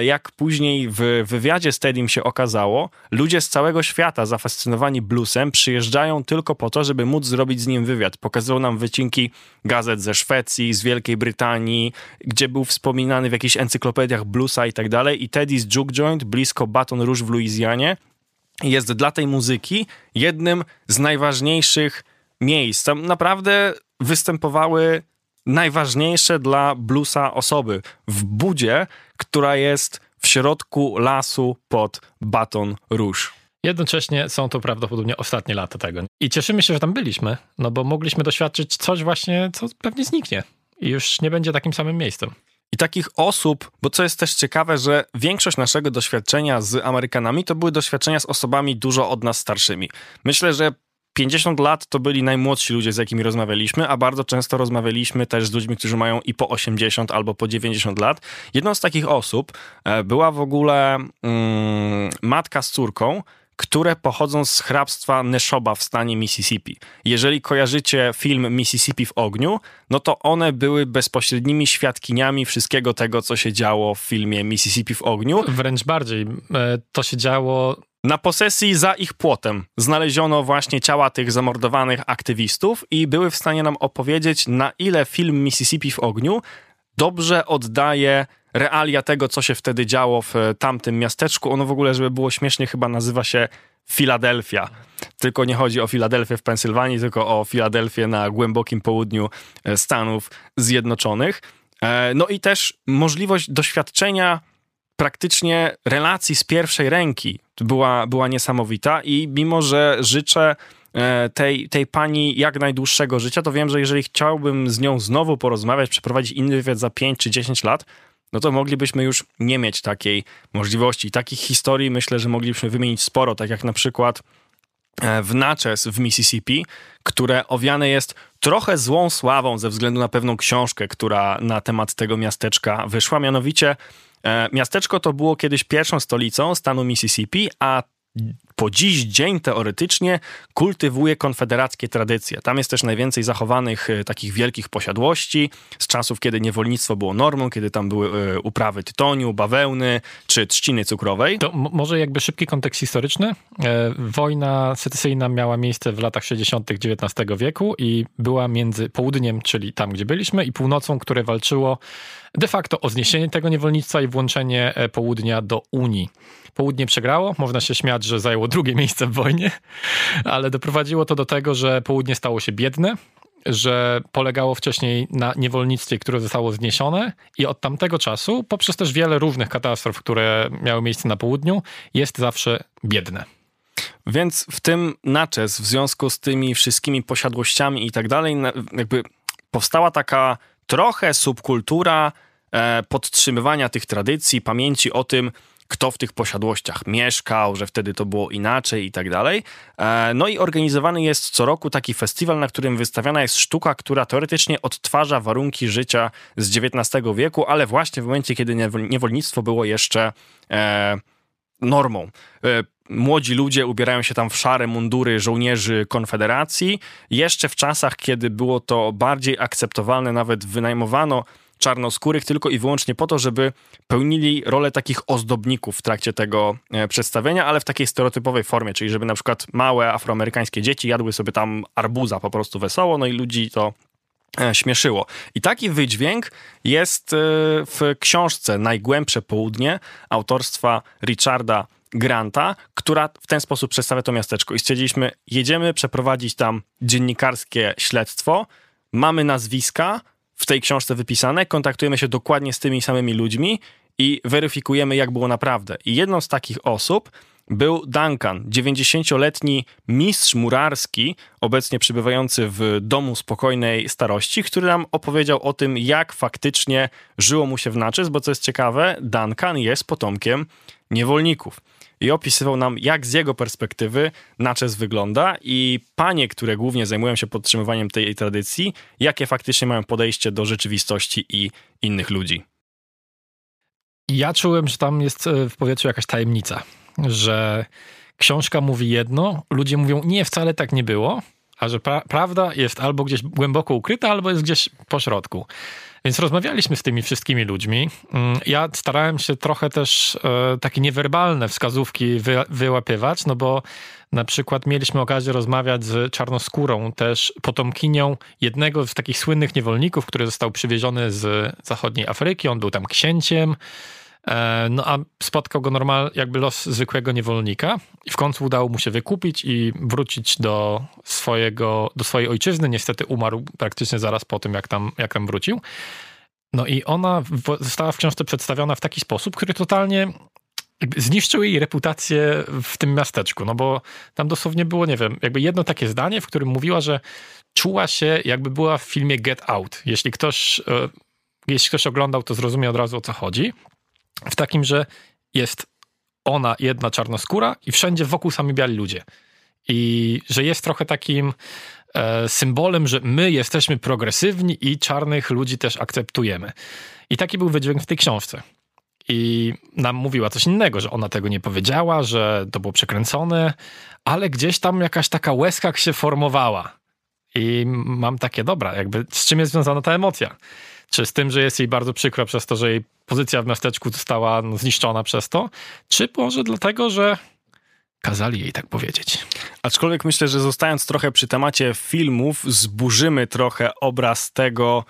jak później w wywiadzie z Tedim się okazało, ludzie z całego świata zafascynowani bluesem przyjeżdżają tylko po to, żeby móc zrobić z nim wywiad. Pokazywał nam wycinki gazet ze Szwecji, z Wielkiej Brytanii, gdzie był wspominany w jakichś encyklopediach bluesa i tak dalej. I Teddy's Juke Joint blisko Baton Rouge w Luizjanie jest dla tej muzyki jednym z najważniejszych miejsc. Tam naprawdę występowały najważniejsze dla bluesa osoby w budzie, która jest w środku lasu pod Baton Rouge. Jednocześnie są to prawdopodobnie ostatnie lata tego. I cieszymy się, że tam byliśmy, no bo mogliśmy doświadczyć coś właśnie, co pewnie zniknie i już nie będzie takim samym miejscem. I takich osób, bo co jest też ciekawe, że większość naszego doświadczenia z Amerykanami to były doświadczenia z osobami dużo od nas starszymi. Myślę, że 50 lat to byli najmłodsi ludzie, z jakimi rozmawialiśmy, a bardzo często rozmawialiśmy też z ludźmi, którzy mają i po 80 albo po 90 lat. Jedną z takich osób e, była w ogóle mm, matka z córką, które pochodzą z hrabstwa Neshoba w stanie Mississippi. Jeżeli kojarzycie film Mississippi w ogniu, no to one były bezpośrednimi świadkiniami wszystkiego tego, co się działo w filmie Mississippi w ogniu. Wręcz bardziej. E, to się działo na posesji za ich płotem znaleziono właśnie ciała tych zamordowanych aktywistów i były w stanie nam opowiedzieć, na ile film Mississippi w ogniu dobrze oddaje realia tego, co się wtedy działo w tamtym miasteczku. Ono w ogóle, żeby było śmiesznie, chyba nazywa się Filadelfia. Tylko nie chodzi o Filadelfię w Pensylwanii, tylko o Filadelfię na głębokim południu e, Stanów Zjednoczonych. E, no i też możliwość doświadczenia praktycznie relacji z pierwszej ręki była, była niesamowita i mimo, że życzę e, tej, tej pani jak najdłuższego życia, to wiem, że jeżeli chciałbym z nią znowu porozmawiać, przeprowadzić inny wywiad za 5 czy 10 lat, no to moglibyśmy już nie mieć takiej możliwości. Takich historii myślę, że moglibyśmy wymienić sporo, tak jak na przykład e, w Natchez w Mississippi, które owiane jest trochę złą sławą ze względu na pewną książkę, która na temat tego miasteczka wyszła, mianowicie miasteczko to było kiedyś pierwszą stolicą stanu Mississippi, a po dziś dzień teoretycznie kultywuje konfederackie tradycje. Tam jest też najwięcej zachowanych e, takich wielkich posiadłości z czasów, kiedy niewolnictwo było normą, kiedy tam były e, uprawy tytoniu, bawełny czy trzciny cukrowej. To może jakby szybki kontekst historyczny. E, wojna secesyjna miała miejsce w latach 60. XIX wieku i była między południem, czyli tam, gdzie byliśmy, i północą, które walczyło de facto o zniesienie tego niewolnictwa i włączenie południa do Unii. Południe przegrało, można się śmiać, że zajęło drugie miejsce w wojnie, ale doprowadziło to do tego, że południe stało się biedne, że polegało wcześniej na niewolnictwie, które zostało zniesione i od tamtego czasu, poprzez też wiele różnych katastrof, które miały miejsce na południu, jest zawsze biedne. Więc w tym naczes, w związku z tymi wszystkimi posiadłościami i tak dalej, jakby powstała taka trochę subkultura e, podtrzymywania tych tradycji, pamięci o tym, kto w tych posiadłościach mieszkał, że wtedy to było inaczej i tak dalej. E, no i organizowany jest co roku taki festiwal, na którym wystawiana jest sztuka, która teoretycznie odtwarza warunki życia z XIX wieku, ale właśnie w momencie, kiedy niewolnictwo było jeszcze e, normą. E, młodzi ludzie ubierają się tam w szare mundury żołnierzy Konfederacji. Jeszcze w czasach, kiedy było to bardziej akceptowalne, nawet wynajmowano czarnoskórych tylko i wyłącznie po to, żeby pełnili rolę takich ozdobników w trakcie tego e, przedstawienia, ale w takiej stereotypowej formie, czyli żeby na przykład małe afroamerykańskie dzieci jadły sobie tam arbuza po prostu wesoło, no i ludzi to śmieszyło. I taki wydźwięk jest e, w książce Najgłębsze Południe autorstwa Richarda Granta, która w ten sposób przedstawia to miasteczko. I stwierdziliśmy, jedziemy przeprowadzić tam dziennikarskie śledztwo, mamy nazwiska, w tej książce wypisane, kontaktujemy się dokładnie z tymi samymi ludźmi i weryfikujemy, jak było naprawdę. I jedną z takich osób był Duncan, 90-letni mistrz murarski, obecnie przybywający w domu spokojnej starości, który nam opowiedział o tym, jak faktycznie żyło mu się w Naczys, bo co jest ciekawe, Duncan jest potomkiem niewolników i opisywał nam, jak z jego perspektywy naczes wygląda i panie, które głównie zajmują się podtrzymywaniem tej tradycji, jakie faktycznie mają podejście do rzeczywistości i innych ludzi. Ja czułem, że tam jest e, w powietrzu jakaś tajemnica, że książka mówi jedno, ludzie mówią, nie, wcale tak nie było, a że pra prawda jest albo gdzieś głęboko ukryta, albo jest gdzieś po środku. Więc rozmawialiśmy z tymi wszystkimi ludźmi. Mm, ja starałem się trochę też e, takie niewerbalne wskazówki wy, wyłapywać, no bo na przykład mieliśmy okazję rozmawiać z czarnoskórą, też potomkinią jednego z takich słynnych niewolników, który został przywieziony z zachodniej Afryki. On był tam księciem. E, no a spotkał go normal, jakby los zwykłego niewolnika i w końcu udało mu się wykupić i wrócić do swojego, do swojej ojczyzny. Niestety umarł praktycznie zaraz po tym, jak tam, jak tam wrócił. No i ona została w książce przedstawiona w taki sposób, który totalnie zniszczył jej reputację w tym miasteczku, no bo tam dosłownie było, nie wiem, jakby jedno takie zdanie, w którym mówiła, że czuła się jakby była w filmie Get Out. Jeśli ktoś, e, jeśli ktoś oglądał, to zrozumie od razu o co chodzi w takim, że jest ona jedna czarnoskóra i wszędzie wokół sami biali ludzie. I że jest trochę takim e, symbolem, że my jesteśmy progresywni i czarnych ludzi też akceptujemy. I taki był wydźwięk w tej książce. I nam mówiła coś innego, że ona tego nie powiedziała, że to było przekręcone, ale gdzieś tam jakaś taka łezka się formowała. I mam takie, dobra, jakby z czym jest związana ta emocja? Czy z tym, że jest jej bardzo przykro przez to, że jej pozycja w miasteczku została no, zniszczona przez to, czy może dlatego, że kazali jej tak powiedzieć. Aczkolwiek myślę, że zostając trochę przy temacie filmów, zburzymy trochę obraz tego,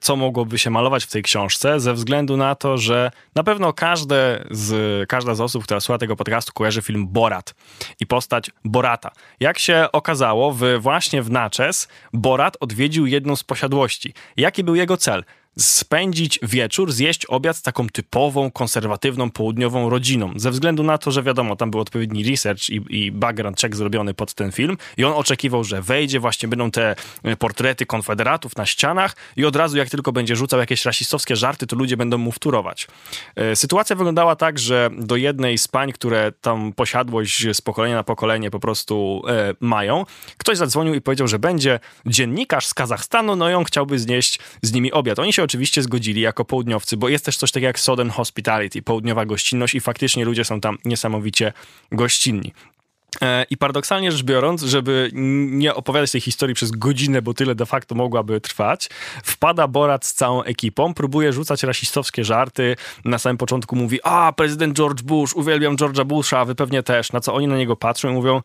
co mogłoby się malować w tej książce, ze względu na to, że na pewno każde z, każda z osób, która słucha tego podcastu, kojarzy film Borat i postać Borata. Jak się okazało, w, właśnie w Naczes Borat odwiedził jedną z posiadłości. Jaki był jego cel? Spędzić wieczór, zjeść obiad z taką typową, konserwatywną, południową rodziną. Ze względu na to, że wiadomo, tam był odpowiedni research i, i background check zrobiony pod ten film i on oczekiwał, że wejdzie, właśnie będą te e, portrety konfederatów na ścianach i od razu jak tylko będzie rzucał jakieś rasistowskie żarty, to ludzie będą mu wturować. E, sytuacja wyglądała tak, że do jednej z pań, które tam posiadłość z pokolenia na pokolenie po prostu e, mają, ktoś zadzwonił i powiedział, że będzie dziennikarz z Kazachstanu, no i on chciałby znieść z nimi obiad. Oni się oczywiście zgodzili jako południowcy, bo jest też coś takiego jak Southern Hospitality, południowa gościnność i faktycznie ludzie są tam niesamowicie gościnni. E, I paradoksalnie rzecz biorąc, żeby nie opowiadać tej historii przez godzinę, bo tyle de facto mogłaby trwać, wpada Borat z całą ekipą, próbuje rzucać rasistowskie żarty. Na samym początku mówi, a prezydent George Bush, uwielbiam George'a Busha, wy pewnie też. Na co oni na niego patrzą i mówią,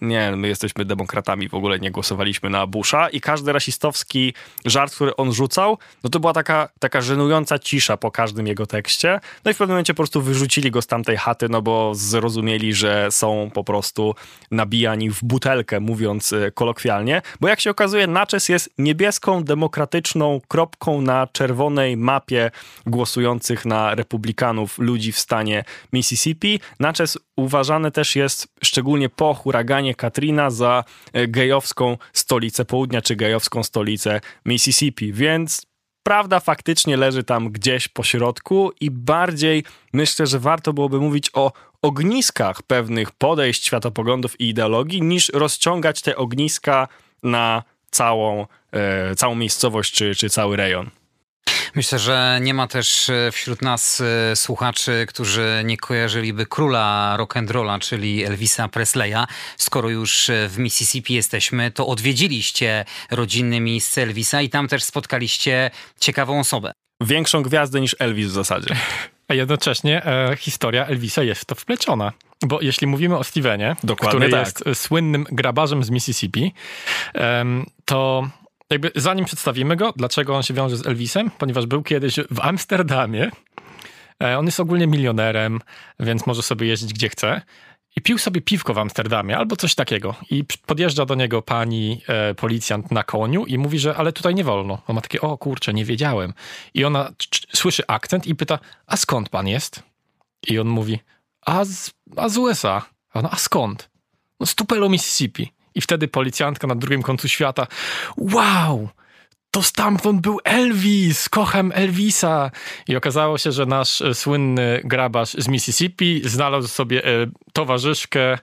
nie, my jesteśmy demokratami, w ogóle nie głosowaliśmy na Busha i każdy rasistowski żart, który on rzucał, no to była taka, taka żenująca cisza po każdym jego tekście. No i w pewnym momencie po prostu wyrzucili go z tamtej chaty, no bo zrozumieli, że są po prostu nabijani w butelkę, mówiąc e, kolokwialnie, bo jak się okazuje, Naczes jest niebieską, demokratyczną kropką na czerwonej mapie głosujących na republikanów ludzi w stanie Mississippi. Naczes uważany też jest szczególnie po huraganie Katrina za e, gejowską stolicę południa, czy gejowską stolicę Mississippi, więc prawda faktycznie leży tam gdzieś po środku i bardziej myślę, że warto byłoby mówić o ogniskach pewnych podejść, światopoglądów i ideologii, niż rozciągać te ogniska na całą, e, całą miejscowość czy, czy cały rejon. Myślę, że nie ma też e, wśród nas e, słuchaczy, którzy nie kojarzyliby króla rock'n'rolla, czyli Elvisa Presleya. Skoro już e, w Mississippi jesteśmy, to odwiedziliście rodzinne miejsce Elvisa i tam też spotkaliście ciekawą osobę. Większą gwiazdę niż Elvis w zasadzie. A jednocześnie e, historia Elvisa jest w to wpleciona. Bo jeśli mówimy o Stevenie, Dokładnie który tak. jest słynnym grabarzem z Mississippi, to jakby zanim przedstawimy go, dlaczego on się wiąże z Elvisem, ponieważ był kiedyś w Amsterdamie. E, on jest ogólnie milionerem, więc może sobie jeździć gdzie chce. I pił sobie piwko w Amsterdamie albo coś takiego. I podjeżdża do niego pani e, policjant na koniu i mówi, że ale tutaj nie wolno. On ma takie, o kurczę, nie wiedziałem. I ona słyszy akcent i pyta, a skąd pan jest? I on mówi, a z, a z USA. A ona, a skąd? No z Tupelo, Mississippi. I wtedy policjantka na drugim końcu świata, wow, to stamtąd był Elvis, kocham Elvisa. I okazało się, że nasz e, słynny grabarz z Mississippi znalazł sobie e, towarzyszkę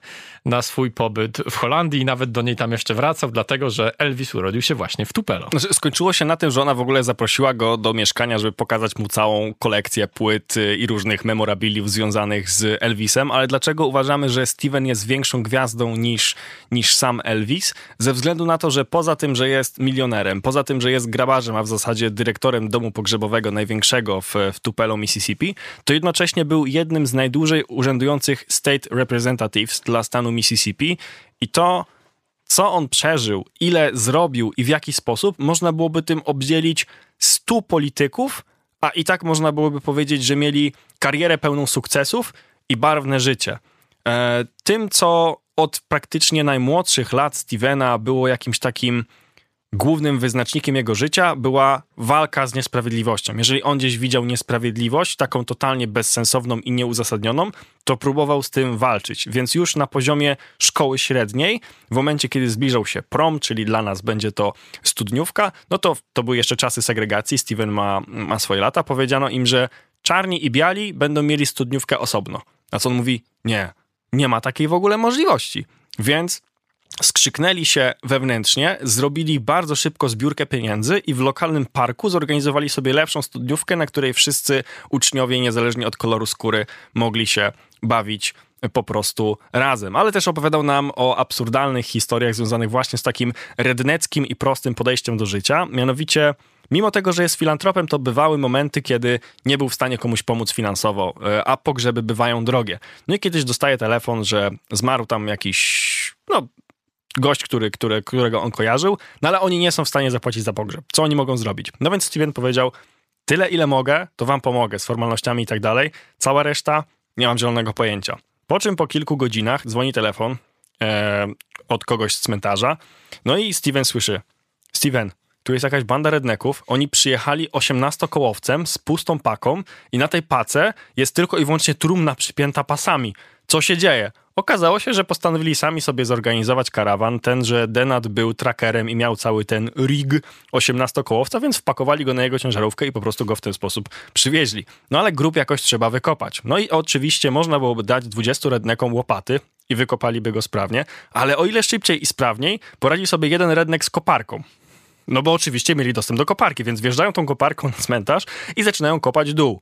na swój pobyt w Holandii i nawet do niej tam jeszcze wracał, dlatego że Elvis urodził się właśnie w Tupelo. Znaczy, skończyło się na tym, że ona w ogóle zaprosiła go do mieszkania, żeby pokazać mu całą kolekcję płyt y, i różnych memorabiliów związanych z Elvisem, ale dlaczego uważamy, że Steven jest większą gwiazdą niż, niż sam Elvis? Ze względu na to, że poza tym, że jest milionerem, poza tym, że jest grabarzem, a w zasadzie dyrektorem domu pogrzebowego największego w, w Tupelo, Mississippi, to jednocześnie był jednym z najdłużej urzędujących state representatives dla stanu Mississippi i to, co on przeżył, ile zrobił i w jaki sposób, można byłoby tym obdzielić stu polityków, a i tak można byłoby powiedzieć, że mieli karierę pełną sukcesów i barwne życie. E, tym, co od praktycznie najmłodszych lat Stevena było jakimś takim głównym wyznacznikiem jego życia była walka z niesprawiedliwością. Jeżeli on gdzieś widział niesprawiedliwość, taką totalnie bezsensowną i nieuzasadnioną, to próbował z tym walczyć. Więc już na poziomie szkoły średniej, w momencie kiedy zbliżał się prom, czyli dla nas będzie to studniówka, no to to były jeszcze czasy segregacji, Steven ma, ma swoje lata, powiedziano im, że czarni i biali będą mieli studniówkę osobno. A co on mówi? Nie, nie ma takiej w ogóle możliwości. Więc skrzyknęli się wewnętrznie, zrobili bardzo szybko zbiórkę pieniędzy i w lokalnym parku zorganizowali sobie lepszą studniówkę, na której wszyscy uczniowie, niezależnie od koloru skóry, mogli się bawić po prostu razem. Ale też opowiadał nam o absurdalnych historiach związanych właśnie z takim redneckim i prostym podejściem do życia. Mianowicie, mimo tego, że jest filantropem, to bywały momenty, kiedy nie był w stanie komuś pomóc finansowo, e, a pogrzeby bywają drogie. No i kiedyś dostaje telefon, że zmarł tam jakiś, no, gość, który, który, którego on kojarzył, no ale oni nie są w stanie zapłacić za pogrzeb. Co oni mogą zrobić? No więc Steven powiedział, tyle ile mogę, to wam pomogę z formalnościami i tak dalej. Cała reszta nie mam zielonego pojęcia. Po czym po kilku godzinach dzwoni telefon e, od kogoś z cmentarza, no i Steven słyszy, Steven, tu jest jakaś banda redneków, oni przyjechali 18-kołowcem z pustą paką i na tej pace jest tylko i wyłącznie trumna przypięta pasami. Co się dzieje? Okazało się, że postanowili sami sobie zorganizować karawan. Ten, że Denat był trackerem i miał cały ten rig 18-kołowca, więc wpakowali go na jego ciężarówkę i po prostu go w ten sposób przywieźli. No ale grób jakoś trzeba wykopać. No i oczywiście można byłoby dać 20 rednekom łopaty i wykopaliby go sprawnie, ale o ile szybciej i sprawniej poradzi sobie jeden rednek z koparką. No bo oczywiście mieli dostęp do koparki, więc wjeżdżają tą koparką na cmentarz i zaczynają kopać dół.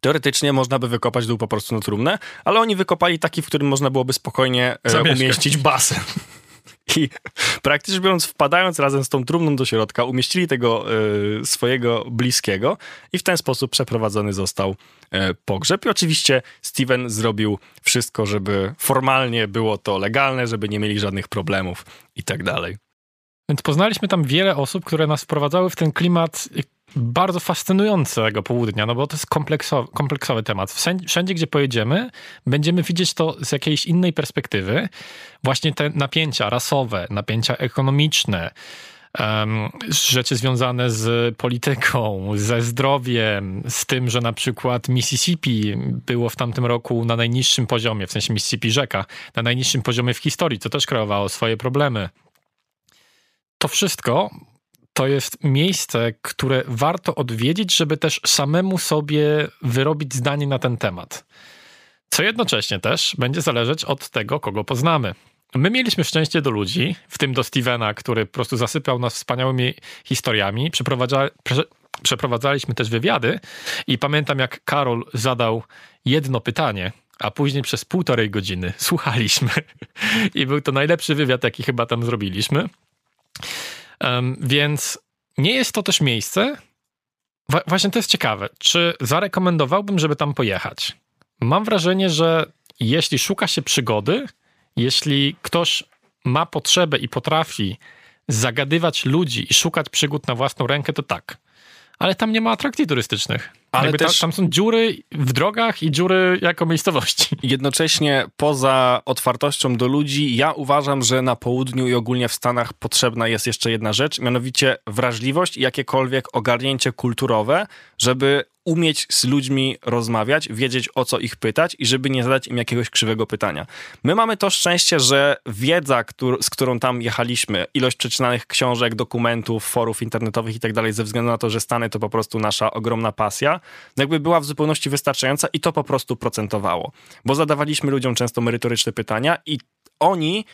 Teoretycznie można by wykopać dół po prostu na trumnę, ale oni wykopali taki, w którym można byłoby spokojnie e, umieścić basen. I praktycznie biorąc, wpadając razem z tą trumną do środka, umieścili tego e, swojego bliskiego i w ten sposób przeprowadzony został e, pogrzeb. I oczywiście Steven zrobił wszystko, żeby formalnie było to legalne, żeby nie mieli żadnych problemów i tak dalej. Więc poznaliśmy tam wiele osób, które nas wprowadzały w ten klimat bardzo fascynującego południa, no bo to jest kompleksowy, kompleksowy temat. Wszędzie, gdzie pojedziemy, będziemy widzieć to z jakiejś innej perspektywy. Właśnie te napięcia rasowe, napięcia ekonomiczne, um, rzeczy związane z polityką, ze zdrowiem, z tym, że na przykład Mississippi było w tamtym roku na najniższym poziomie, w sensie Mississippi rzeka, na najniższym poziomie w historii, co też kreowało swoje problemy. To wszystko to jest miejsce, które warto odwiedzić, żeby też samemu sobie wyrobić zdanie na ten temat. Co jednocześnie też będzie zależeć od tego, kogo poznamy. My mieliśmy szczęście do ludzi, w tym do Stevena, który po prostu zasypał nas wspaniałymi historiami. Przeprowadza, prze, przeprowadzaliśmy też wywiady i pamiętam, jak Karol zadał jedno pytanie, a później przez półtorej godziny słuchaliśmy. I był to najlepszy wywiad, jaki chyba tam zrobiliśmy. Więc nie jest to też miejsce. Właśnie to jest ciekawe. Czy zarekomendowałbym, żeby tam pojechać? Mam wrażenie, że jeśli szuka się przygody, jeśli ktoś ma potrzebę i potrafi zagadywać ludzi i szukać przygód na własną rękę, to tak. Ale tam nie ma atrakcji turystycznych. Ale też... tam są dziury w drogach i dziury jako miejscowości. Jednocześnie poza otwartością do ludzi, ja uważam, że na południu i ogólnie w Stanach potrzebna jest jeszcze jedna rzecz, mianowicie wrażliwość i jakiekolwiek ogarnięcie kulturowe, żeby umieć z ludźmi rozmawiać, wiedzieć o co ich pytać i żeby nie zadać im jakiegoś krzywego pytania. My mamy to szczęście, że wiedza, któr z którą tam jechaliśmy, ilość przeczytanych książek, dokumentów, forów internetowych i tak dalej, ze względu na to, że Stany to po prostu nasza ogromna pasja, jakby była w zupełności wystarczająca i to po prostu procentowało. Bo zadawaliśmy ludziom często merytoryczne pytania i oni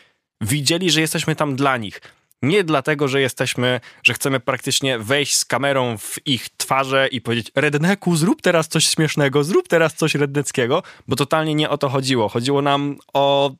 widzieli, że jesteśmy tam dla nich. Nie dlatego, że jesteśmy, że chcemy praktycznie wejść z kamerą w ich twarze i powiedzieć redneku, zrób teraz coś śmiesznego, zrób teraz coś redneckiego, bo totalnie nie o to chodziło. Chodziło nam o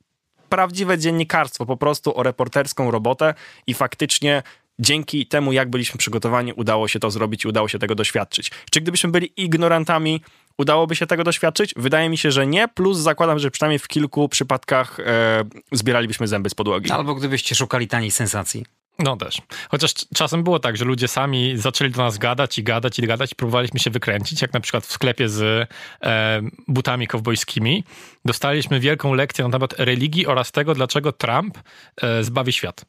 prawdziwe dziennikarstwo, po prostu o reporterską robotę i faktycznie dzięki temu, jak byliśmy przygotowani, udało się to zrobić i udało się tego doświadczyć. Czy gdybyśmy byli ignorantami, udałoby się tego doświadczyć? Wydaje mi się, że nie, plus zakładam, że przynajmniej w kilku przypadkach e, zbieralibyśmy zęby z podłogi. Albo gdybyście szukali taniej sensacji. No też. Chociaż czasem było tak, że ludzie sami zaczęli do nas gadać i gadać i gadać i próbowaliśmy się wykręcić, jak na przykład w sklepie z e, butami kowbojskimi. Dostaliśmy wielką lekcję na temat religii oraz tego, dlaczego Trump e, zbawi świat.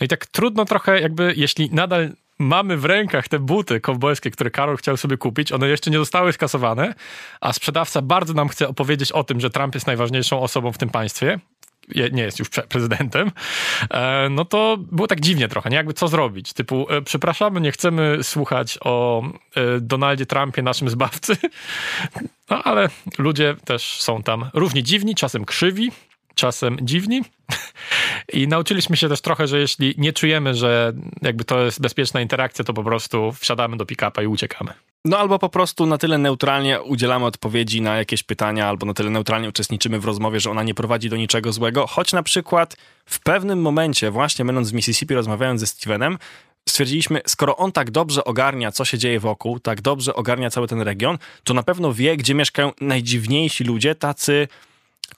No i tak trudno trochę jakby, jeśli nadal mamy w rękach te buty kowbojskie, które Karol chciał sobie kupić, one jeszcze nie zostały skasowane, a sprzedawca bardzo nam chce opowiedzieć o tym, że Trump jest najważniejszą osobą w tym państwie, nie jest już prezydentem, e, no to było tak dziwnie trochę, nie? Jakby co zrobić? Typu, e, przepraszamy, nie chcemy słuchać o e, Donaldzie Trumpie, naszym zbawcy, no ale ludzie też są tam równie dziwni, czasem krzywi, czasem dziwni. I nauczyliśmy się też trochę, że jeśli nie czujemy, że jakby to jest bezpieczna interakcja, to po prostu wsiadamy do pick-upa i uciekamy. No albo po prostu na tyle neutralnie udzielamy odpowiedzi na jakieś pytania, albo na tyle neutralnie uczestniczymy w rozmowie, że ona nie prowadzi do niczego złego. Choć na przykład w pewnym momencie, właśnie będąc w Mississippi, rozmawiając ze Stevenem, stwierdziliśmy, skoro on tak dobrze ogarnia, co się dzieje wokół, tak dobrze ogarnia cały ten region, to na pewno wie, gdzie mieszkają najdziwniejsi ludzie, tacy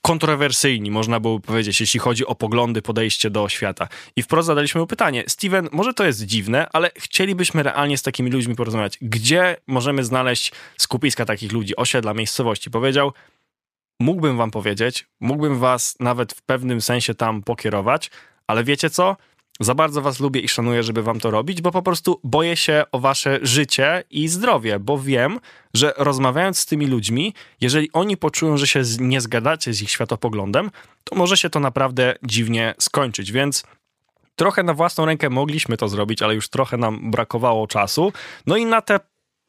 kontrowersyjni, można było powiedzieć, jeśli chodzi o poglądy, podejście do świata. I wprost zadaliśmy mu pytanie, Steven, może to jest dziwne, ale chcielibyśmy realnie z takimi ludźmi porozmawiać. Gdzie możemy znaleźć skupiska takich ludzi, osiedla, miejscowości? Powiedział, mógłbym wam powiedzieć, mógłbym was nawet w pewnym sensie tam pokierować, ale wiecie co? Za bardzo was lubię i szanuję, żeby wam to robić, bo po prostu boję się o wasze życie i zdrowie, bo wiem, że rozmawiając z tymi ludźmi, jeżeli oni poczują, że się nie zgadacie z ich światopoglądem, to może się to naprawdę dziwnie skończyć, więc trochę na własną rękę mogliśmy to zrobić, ale już trochę nam brakowało czasu. No i na te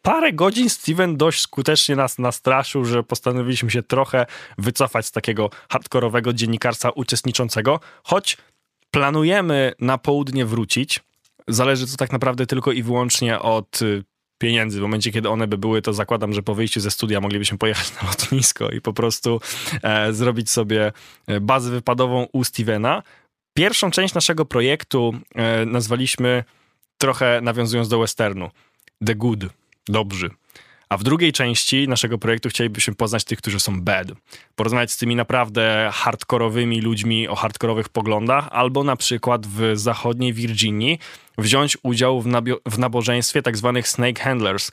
parę godzin Steven dość skutecznie nas nastraszył, że postanowiliśmy się trochę wycofać z takiego hardkorowego dziennikarstwa uczestniczącego, choć planujemy na południe wrócić. Zależy to tak naprawdę tylko i wyłącznie od y, pieniędzy. W momencie, kiedy one by były, to zakładam, że po wyjściu ze studia moglibyśmy pojechać na lotnisko i po prostu e, zrobić sobie e, bazę wypadową u Stevena. Pierwszą część naszego projektu e, nazwaliśmy trochę nawiązując do westernu. The Good, dobrzy. A w drugiej części naszego projektu chcielibyśmy poznać tych, którzy są bad. Porozmawiać z tymi naprawdę hardkorowymi ludźmi o hardkorowych poglądach, albo na przykład w zachodniej Virginii wziąć udział w, w nabożeństwie tak zwanych snake handlers.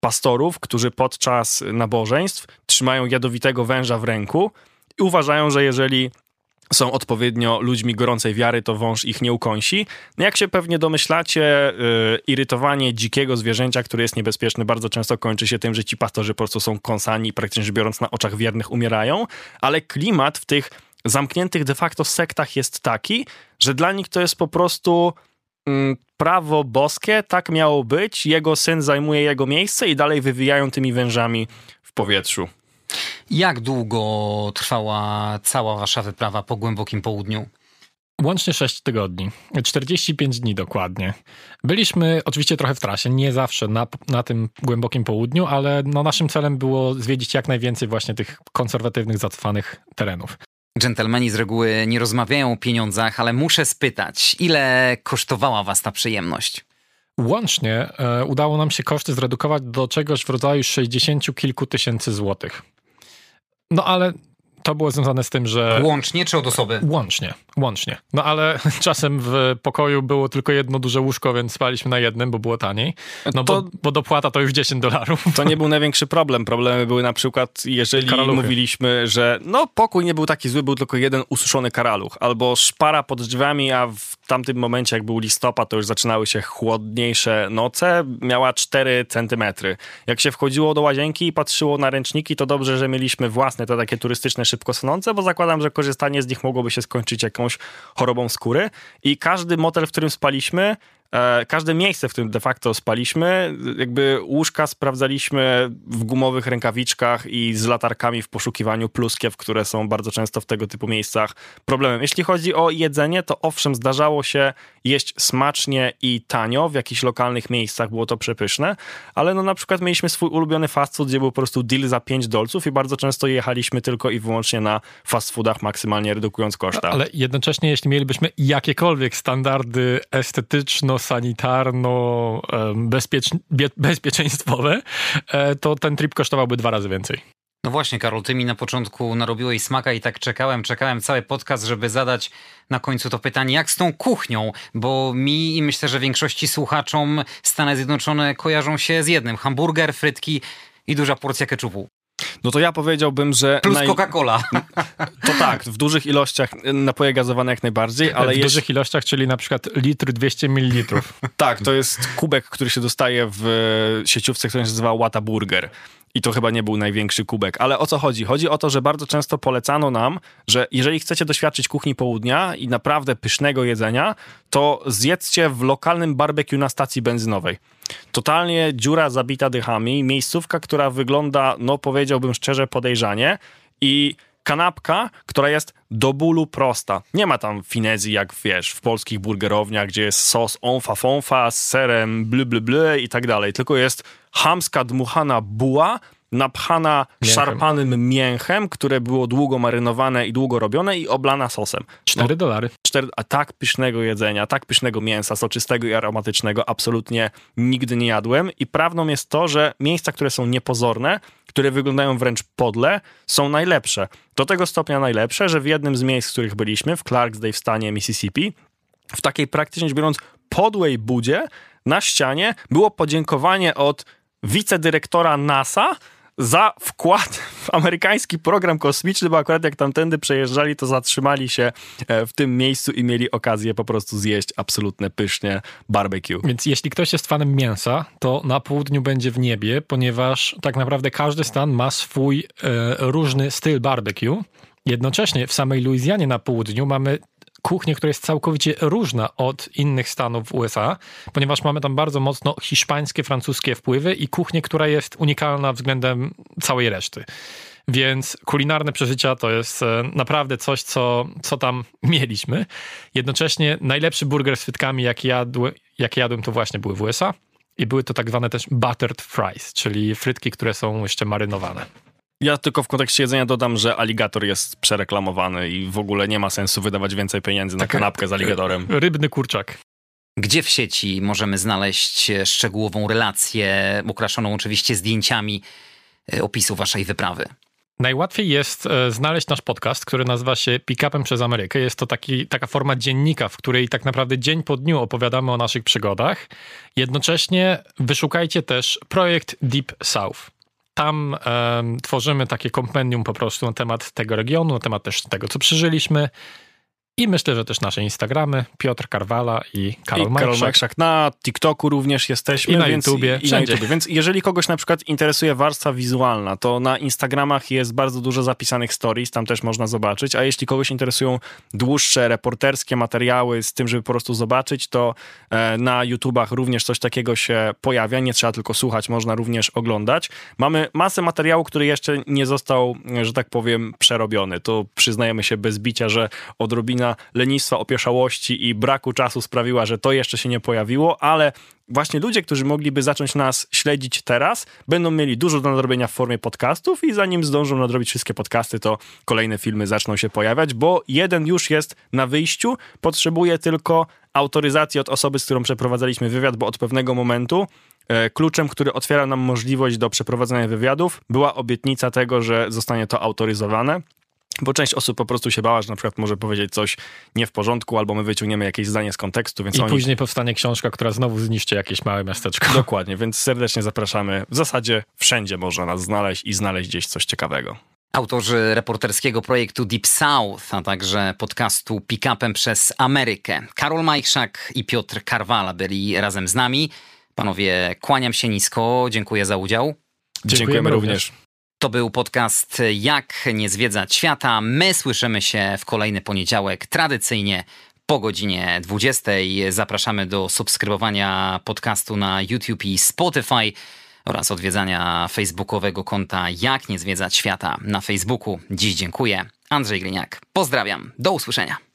Pastorów, którzy podczas nabożeństw trzymają jadowitego węża w ręku i uważają, że jeżeli są odpowiednio ludźmi gorącej wiary, to wąż ich nie ukąsi. No jak się pewnie domyślacie, yy, irytowanie dzikiego zwierzęcia, które jest niebezpieczne, bardzo często kończy się tym, że ci pastorzy po prostu są kąsani i praktycznie rzecz biorąc na oczach wiernych umierają, ale klimat w tych zamkniętych de facto sektach jest taki, że dla nich to jest po prostu mm, prawo boskie, tak miało być, jego syn zajmuje jego miejsce i dalej wywijają tymi wężami w powietrzu. Jak długo trwała cała wasza wyprawa po głębokim południu? Łącznie 6 tygodni, 45 dni dokładnie. Byliśmy oczywiście trochę w trasie, nie zawsze na, na tym głębokim południu, ale no naszym celem było zwiedzić jak najwięcej właśnie tych konserwatywnych, zacofanych terenów. Dżentelmeni z reguły nie rozmawiają o pieniądzach, ale muszę spytać, ile kosztowała was ta przyjemność? Łącznie e, udało nam się koszty zredukować do czegoś w rodzaju 60 kilku tysięcy złotych. No ale to było związane z tym, że. Łącznie czy od osoby? Łącznie, łącznie. No ale czasem w pokoju było tylko jedno duże łóżko, więc spaliśmy na jednym, bo było taniej. No to, bo, bo dopłata to już 10 dolarów. To nie był największy problem. Problemy były na przykład, jeżeli Karaluchy. mówiliśmy, że no pokój nie był taki zły, był tylko jeden ususzony karaluch, albo szpara pod drzwiami, a w tamtym momencie, jak był listopad, to już zaczynały się chłodniejsze noce, miała 4 centymetry. Jak się wchodziło do łazienki i patrzyło na ręczniki, to dobrze, że mieliśmy własne, te takie turystyczne, szybko sunące, bo zakładam, że korzystanie z nich mogłoby się skończyć jakąś chorobą skóry. I każdy motel, w którym spaliśmy, każde miejsce, w którym de facto spaliśmy, jakby łóżka sprawdzaliśmy w gumowych rękawiczkach i z latarkami w poszukiwaniu pluskiew, które są bardzo często w tego typu miejscach problemem. Jeśli chodzi o jedzenie, to owszem, zdarzało się jeść smacznie i tanio, w jakichś lokalnych miejscach było to przepyszne, ale no na przykład mieliśmy swój ulubiony fast food, gdzie był po prostu deal za 5 dolców i bardzo często jechaliśmy tylko i wyłącznie na fast foodach, maksymalnie redukując koszta. Ale jednocześnie, jeśli mielibyśmy jakiekolwiek standardy estetyczno sanitarno bezpiecz, bezpieczeństwowe, e, to ten trip kosztowałby dwa razy więcej. No właśnie, Karol, ty mi na początku narobiłeś smaka i tak czekałem, czekałem cały podcast, żeby zadać na końcu to pytanie, jak z tą kuchnią, bo mi i myślę, że większości słuchaczom Stany Zjednoczone kojarzą się z jednym, hamburger, frytki i duża porcja keczupu. No to ja powiedziałbym, że... Plus naj... Coca-Cola. To tak, w dużych ilościach napoje gazowane jak najbardziej, ale... W jest... dużych ilościach, czyli na przykład litr 200 ml. tak, to jest kubek, który się dostaje w sieciówce, która się nazywa Whataburger. I to chyba nie był największy kubek. Ale o co chodzi? Chodzi o to, że bardzo często polecano nam, że jeżeli chcecie doświadczyć kuchni południa i naprawdę pysznego jedzenia, to zjedzcie w lokalnym barbecue na stacji benzynowej. Totalnie dziura zabita dychami, miejscówka, która wygląda, no powiedziałbym szczerze, podejrzanie i kanapka, która jest do bólu prosta. Nie ma tam finezji, jak wiesz, w polskich burgerowniach, gdzie jest sos onfa fonfa z serem blu blu blu i tak dalej, tylko jest hamska dmuchana buła, napchana mięchem. szarpanym mięchem, które było długo marynowane i długo robione i oblana sosem. 4 no, dolary. A tak pysznego jedzenia, tak pysznego mięsa, soczystego i aromatycznego absolutnie nigdy nie jadłem i prawdą jest to, że miejsca, które są niepozorne, które wyglądają wręcz podle, są najlepsze. Do tego stopnia najlepsze, że w jednym z miejsc, w których byliśmy, w Clarksdale w stanie Mississippi, w takiej praktycznie rzecz biorąc podłej budzie na ścianie było podziękowanie od wicedyrektora NASA za wkład w amerykański program kosmiczny, bo akurat jak tamtędy przejeżdżali, to zatrzymali się e, w tym miejscu i mieli okazję po prostu zjeść absolutne pysznie barbecue. Więc jeśli ktoś jest fanem mięsa, to na południu będzie w niebie, ponieważ tak naprawdę każdy stan ma swój e, różny styl barbecue. Jednocześnie w samej Luizjanie na południu mamy kuchnię, która jest całkowicie różna od innych stanów USA, ponieważ mamy tam bardzo mocno hiszpańskie, francuskie wpływy i kuchnię, która jest unikalna względem całej reszty. Więc kulinarne przeżycia to jest e, naprawdę coś, co, co tam mieliśmy. Jednocześnie najlepszy burger z frytkami, jaki, jadł, jaki jadłem, to właśnie były w USA. i były to tak zwane też buttered fries, czyli frytki, które są jeszcze marynowane. Ja tylko w kontekście jedzenia dodam, że aligator jest przereklamowany i w ogóle nie ma sensu wydawać więcej pieniędzy na kanapkę z aligatorem. Rybny kurczak. Gdzie w sieci możemy znaleźć szczegółową relację, ukraszoną oczywiście zdjęciami e, opisu waszej wyprawy? Najłatwiej jest e, znaleźć nasz podcast, który nazywa się Pick-upem przez Amerykę. Jest to taki, taka forma dziennika, w której tak naprawdę dzień po dniu opowiadamy o naszych przygodach. Jednocześnie wyszukajcie też projekt Deep South. Tam um, tworzymy takie kompendium po prostu na temat tego regionu, na temat też tego, co przeżyliśmy. I myślę, że też nasze Instagramy, Piotr Karwala i Karol I Karol Majszak. Na TikToku również jesteśmy. I na więc, YouTubie, i, i na YouTubie. Więc jeżeli kogoś na przykład interesuje warstwa wizualna, to na Instagramach jest bardzo dużo zapisanych stories, tam też można zobaczyć, a jeśli kogoś interesują dłuższe, reporterskie materiały z tym, żeby po prostu zobaczyć, to e, na YouTubach również coś takiego się pojawia. Nie trzeba tylko słuchać, można również oglądać. Mamy masę materiału, który jeszcze nie został, że tak powiem, przerobiony. To przyznajemy się bez bicia, że odrobinę lenistwa, opieszałości i braku czasu sprawiła, że to jeszcze się nie pojawiło, ale właśnie ludzie, którzy mogliby zacząć nas śledzić teraz, będą mieli dużo do nadrobienia w formie podcastów i zanim zdążą nadrobić wszystkie podcasty, to kolejne filmy zaczną się pojawiać, bo jeden już jest na wyjściu, potrzebuje tylko autoryzacji od osoby, z którą przeprowadzaliśmy wywiad, bo od pewnego momentu e, kluczem, który otwiera nam możliwość do przeprowadzenia wywiadów, była obietnica tego, że zostanie to autoryzowane. Bo część osób po prostu się bała, że na przykład może powiedzieć coś nie w porządku, albo my wyciągniemy jakieś zdanie z kontekstu. Więc I oni... później powstanie książka, która znowu zniszczy jakieś małe miasteczko. Dokładnie, więc serdecznie zapraszamy. W zasadzie wszędzie można nas znaleźć i znaleźć gdzieś coś ciekawego. Autorzy reporterskiego projektu Deep South, a także podcastu Pick-upem przez Amerykę. Karol Majchrzak i Piotr Karwala byli razem z nami. Panowie, kłaniam się nisko, dziękuję za udział. Dziękujemy, Dziękujemy również. również. To był podcast Jak nie zwiedzać świata. My słyszymy się w kolejny poniedziałek, tradycyjnie po godzinie 20. Zapraszamy do subskrybowania podcastu na YouTube i Spotify oraz odwiedzania facebookowego konta Jak nie zwiedzać świata na Facebooku. Dziś dziękuję. Andrzej Gliniak. Pozdrawiam. Do usłyszenia.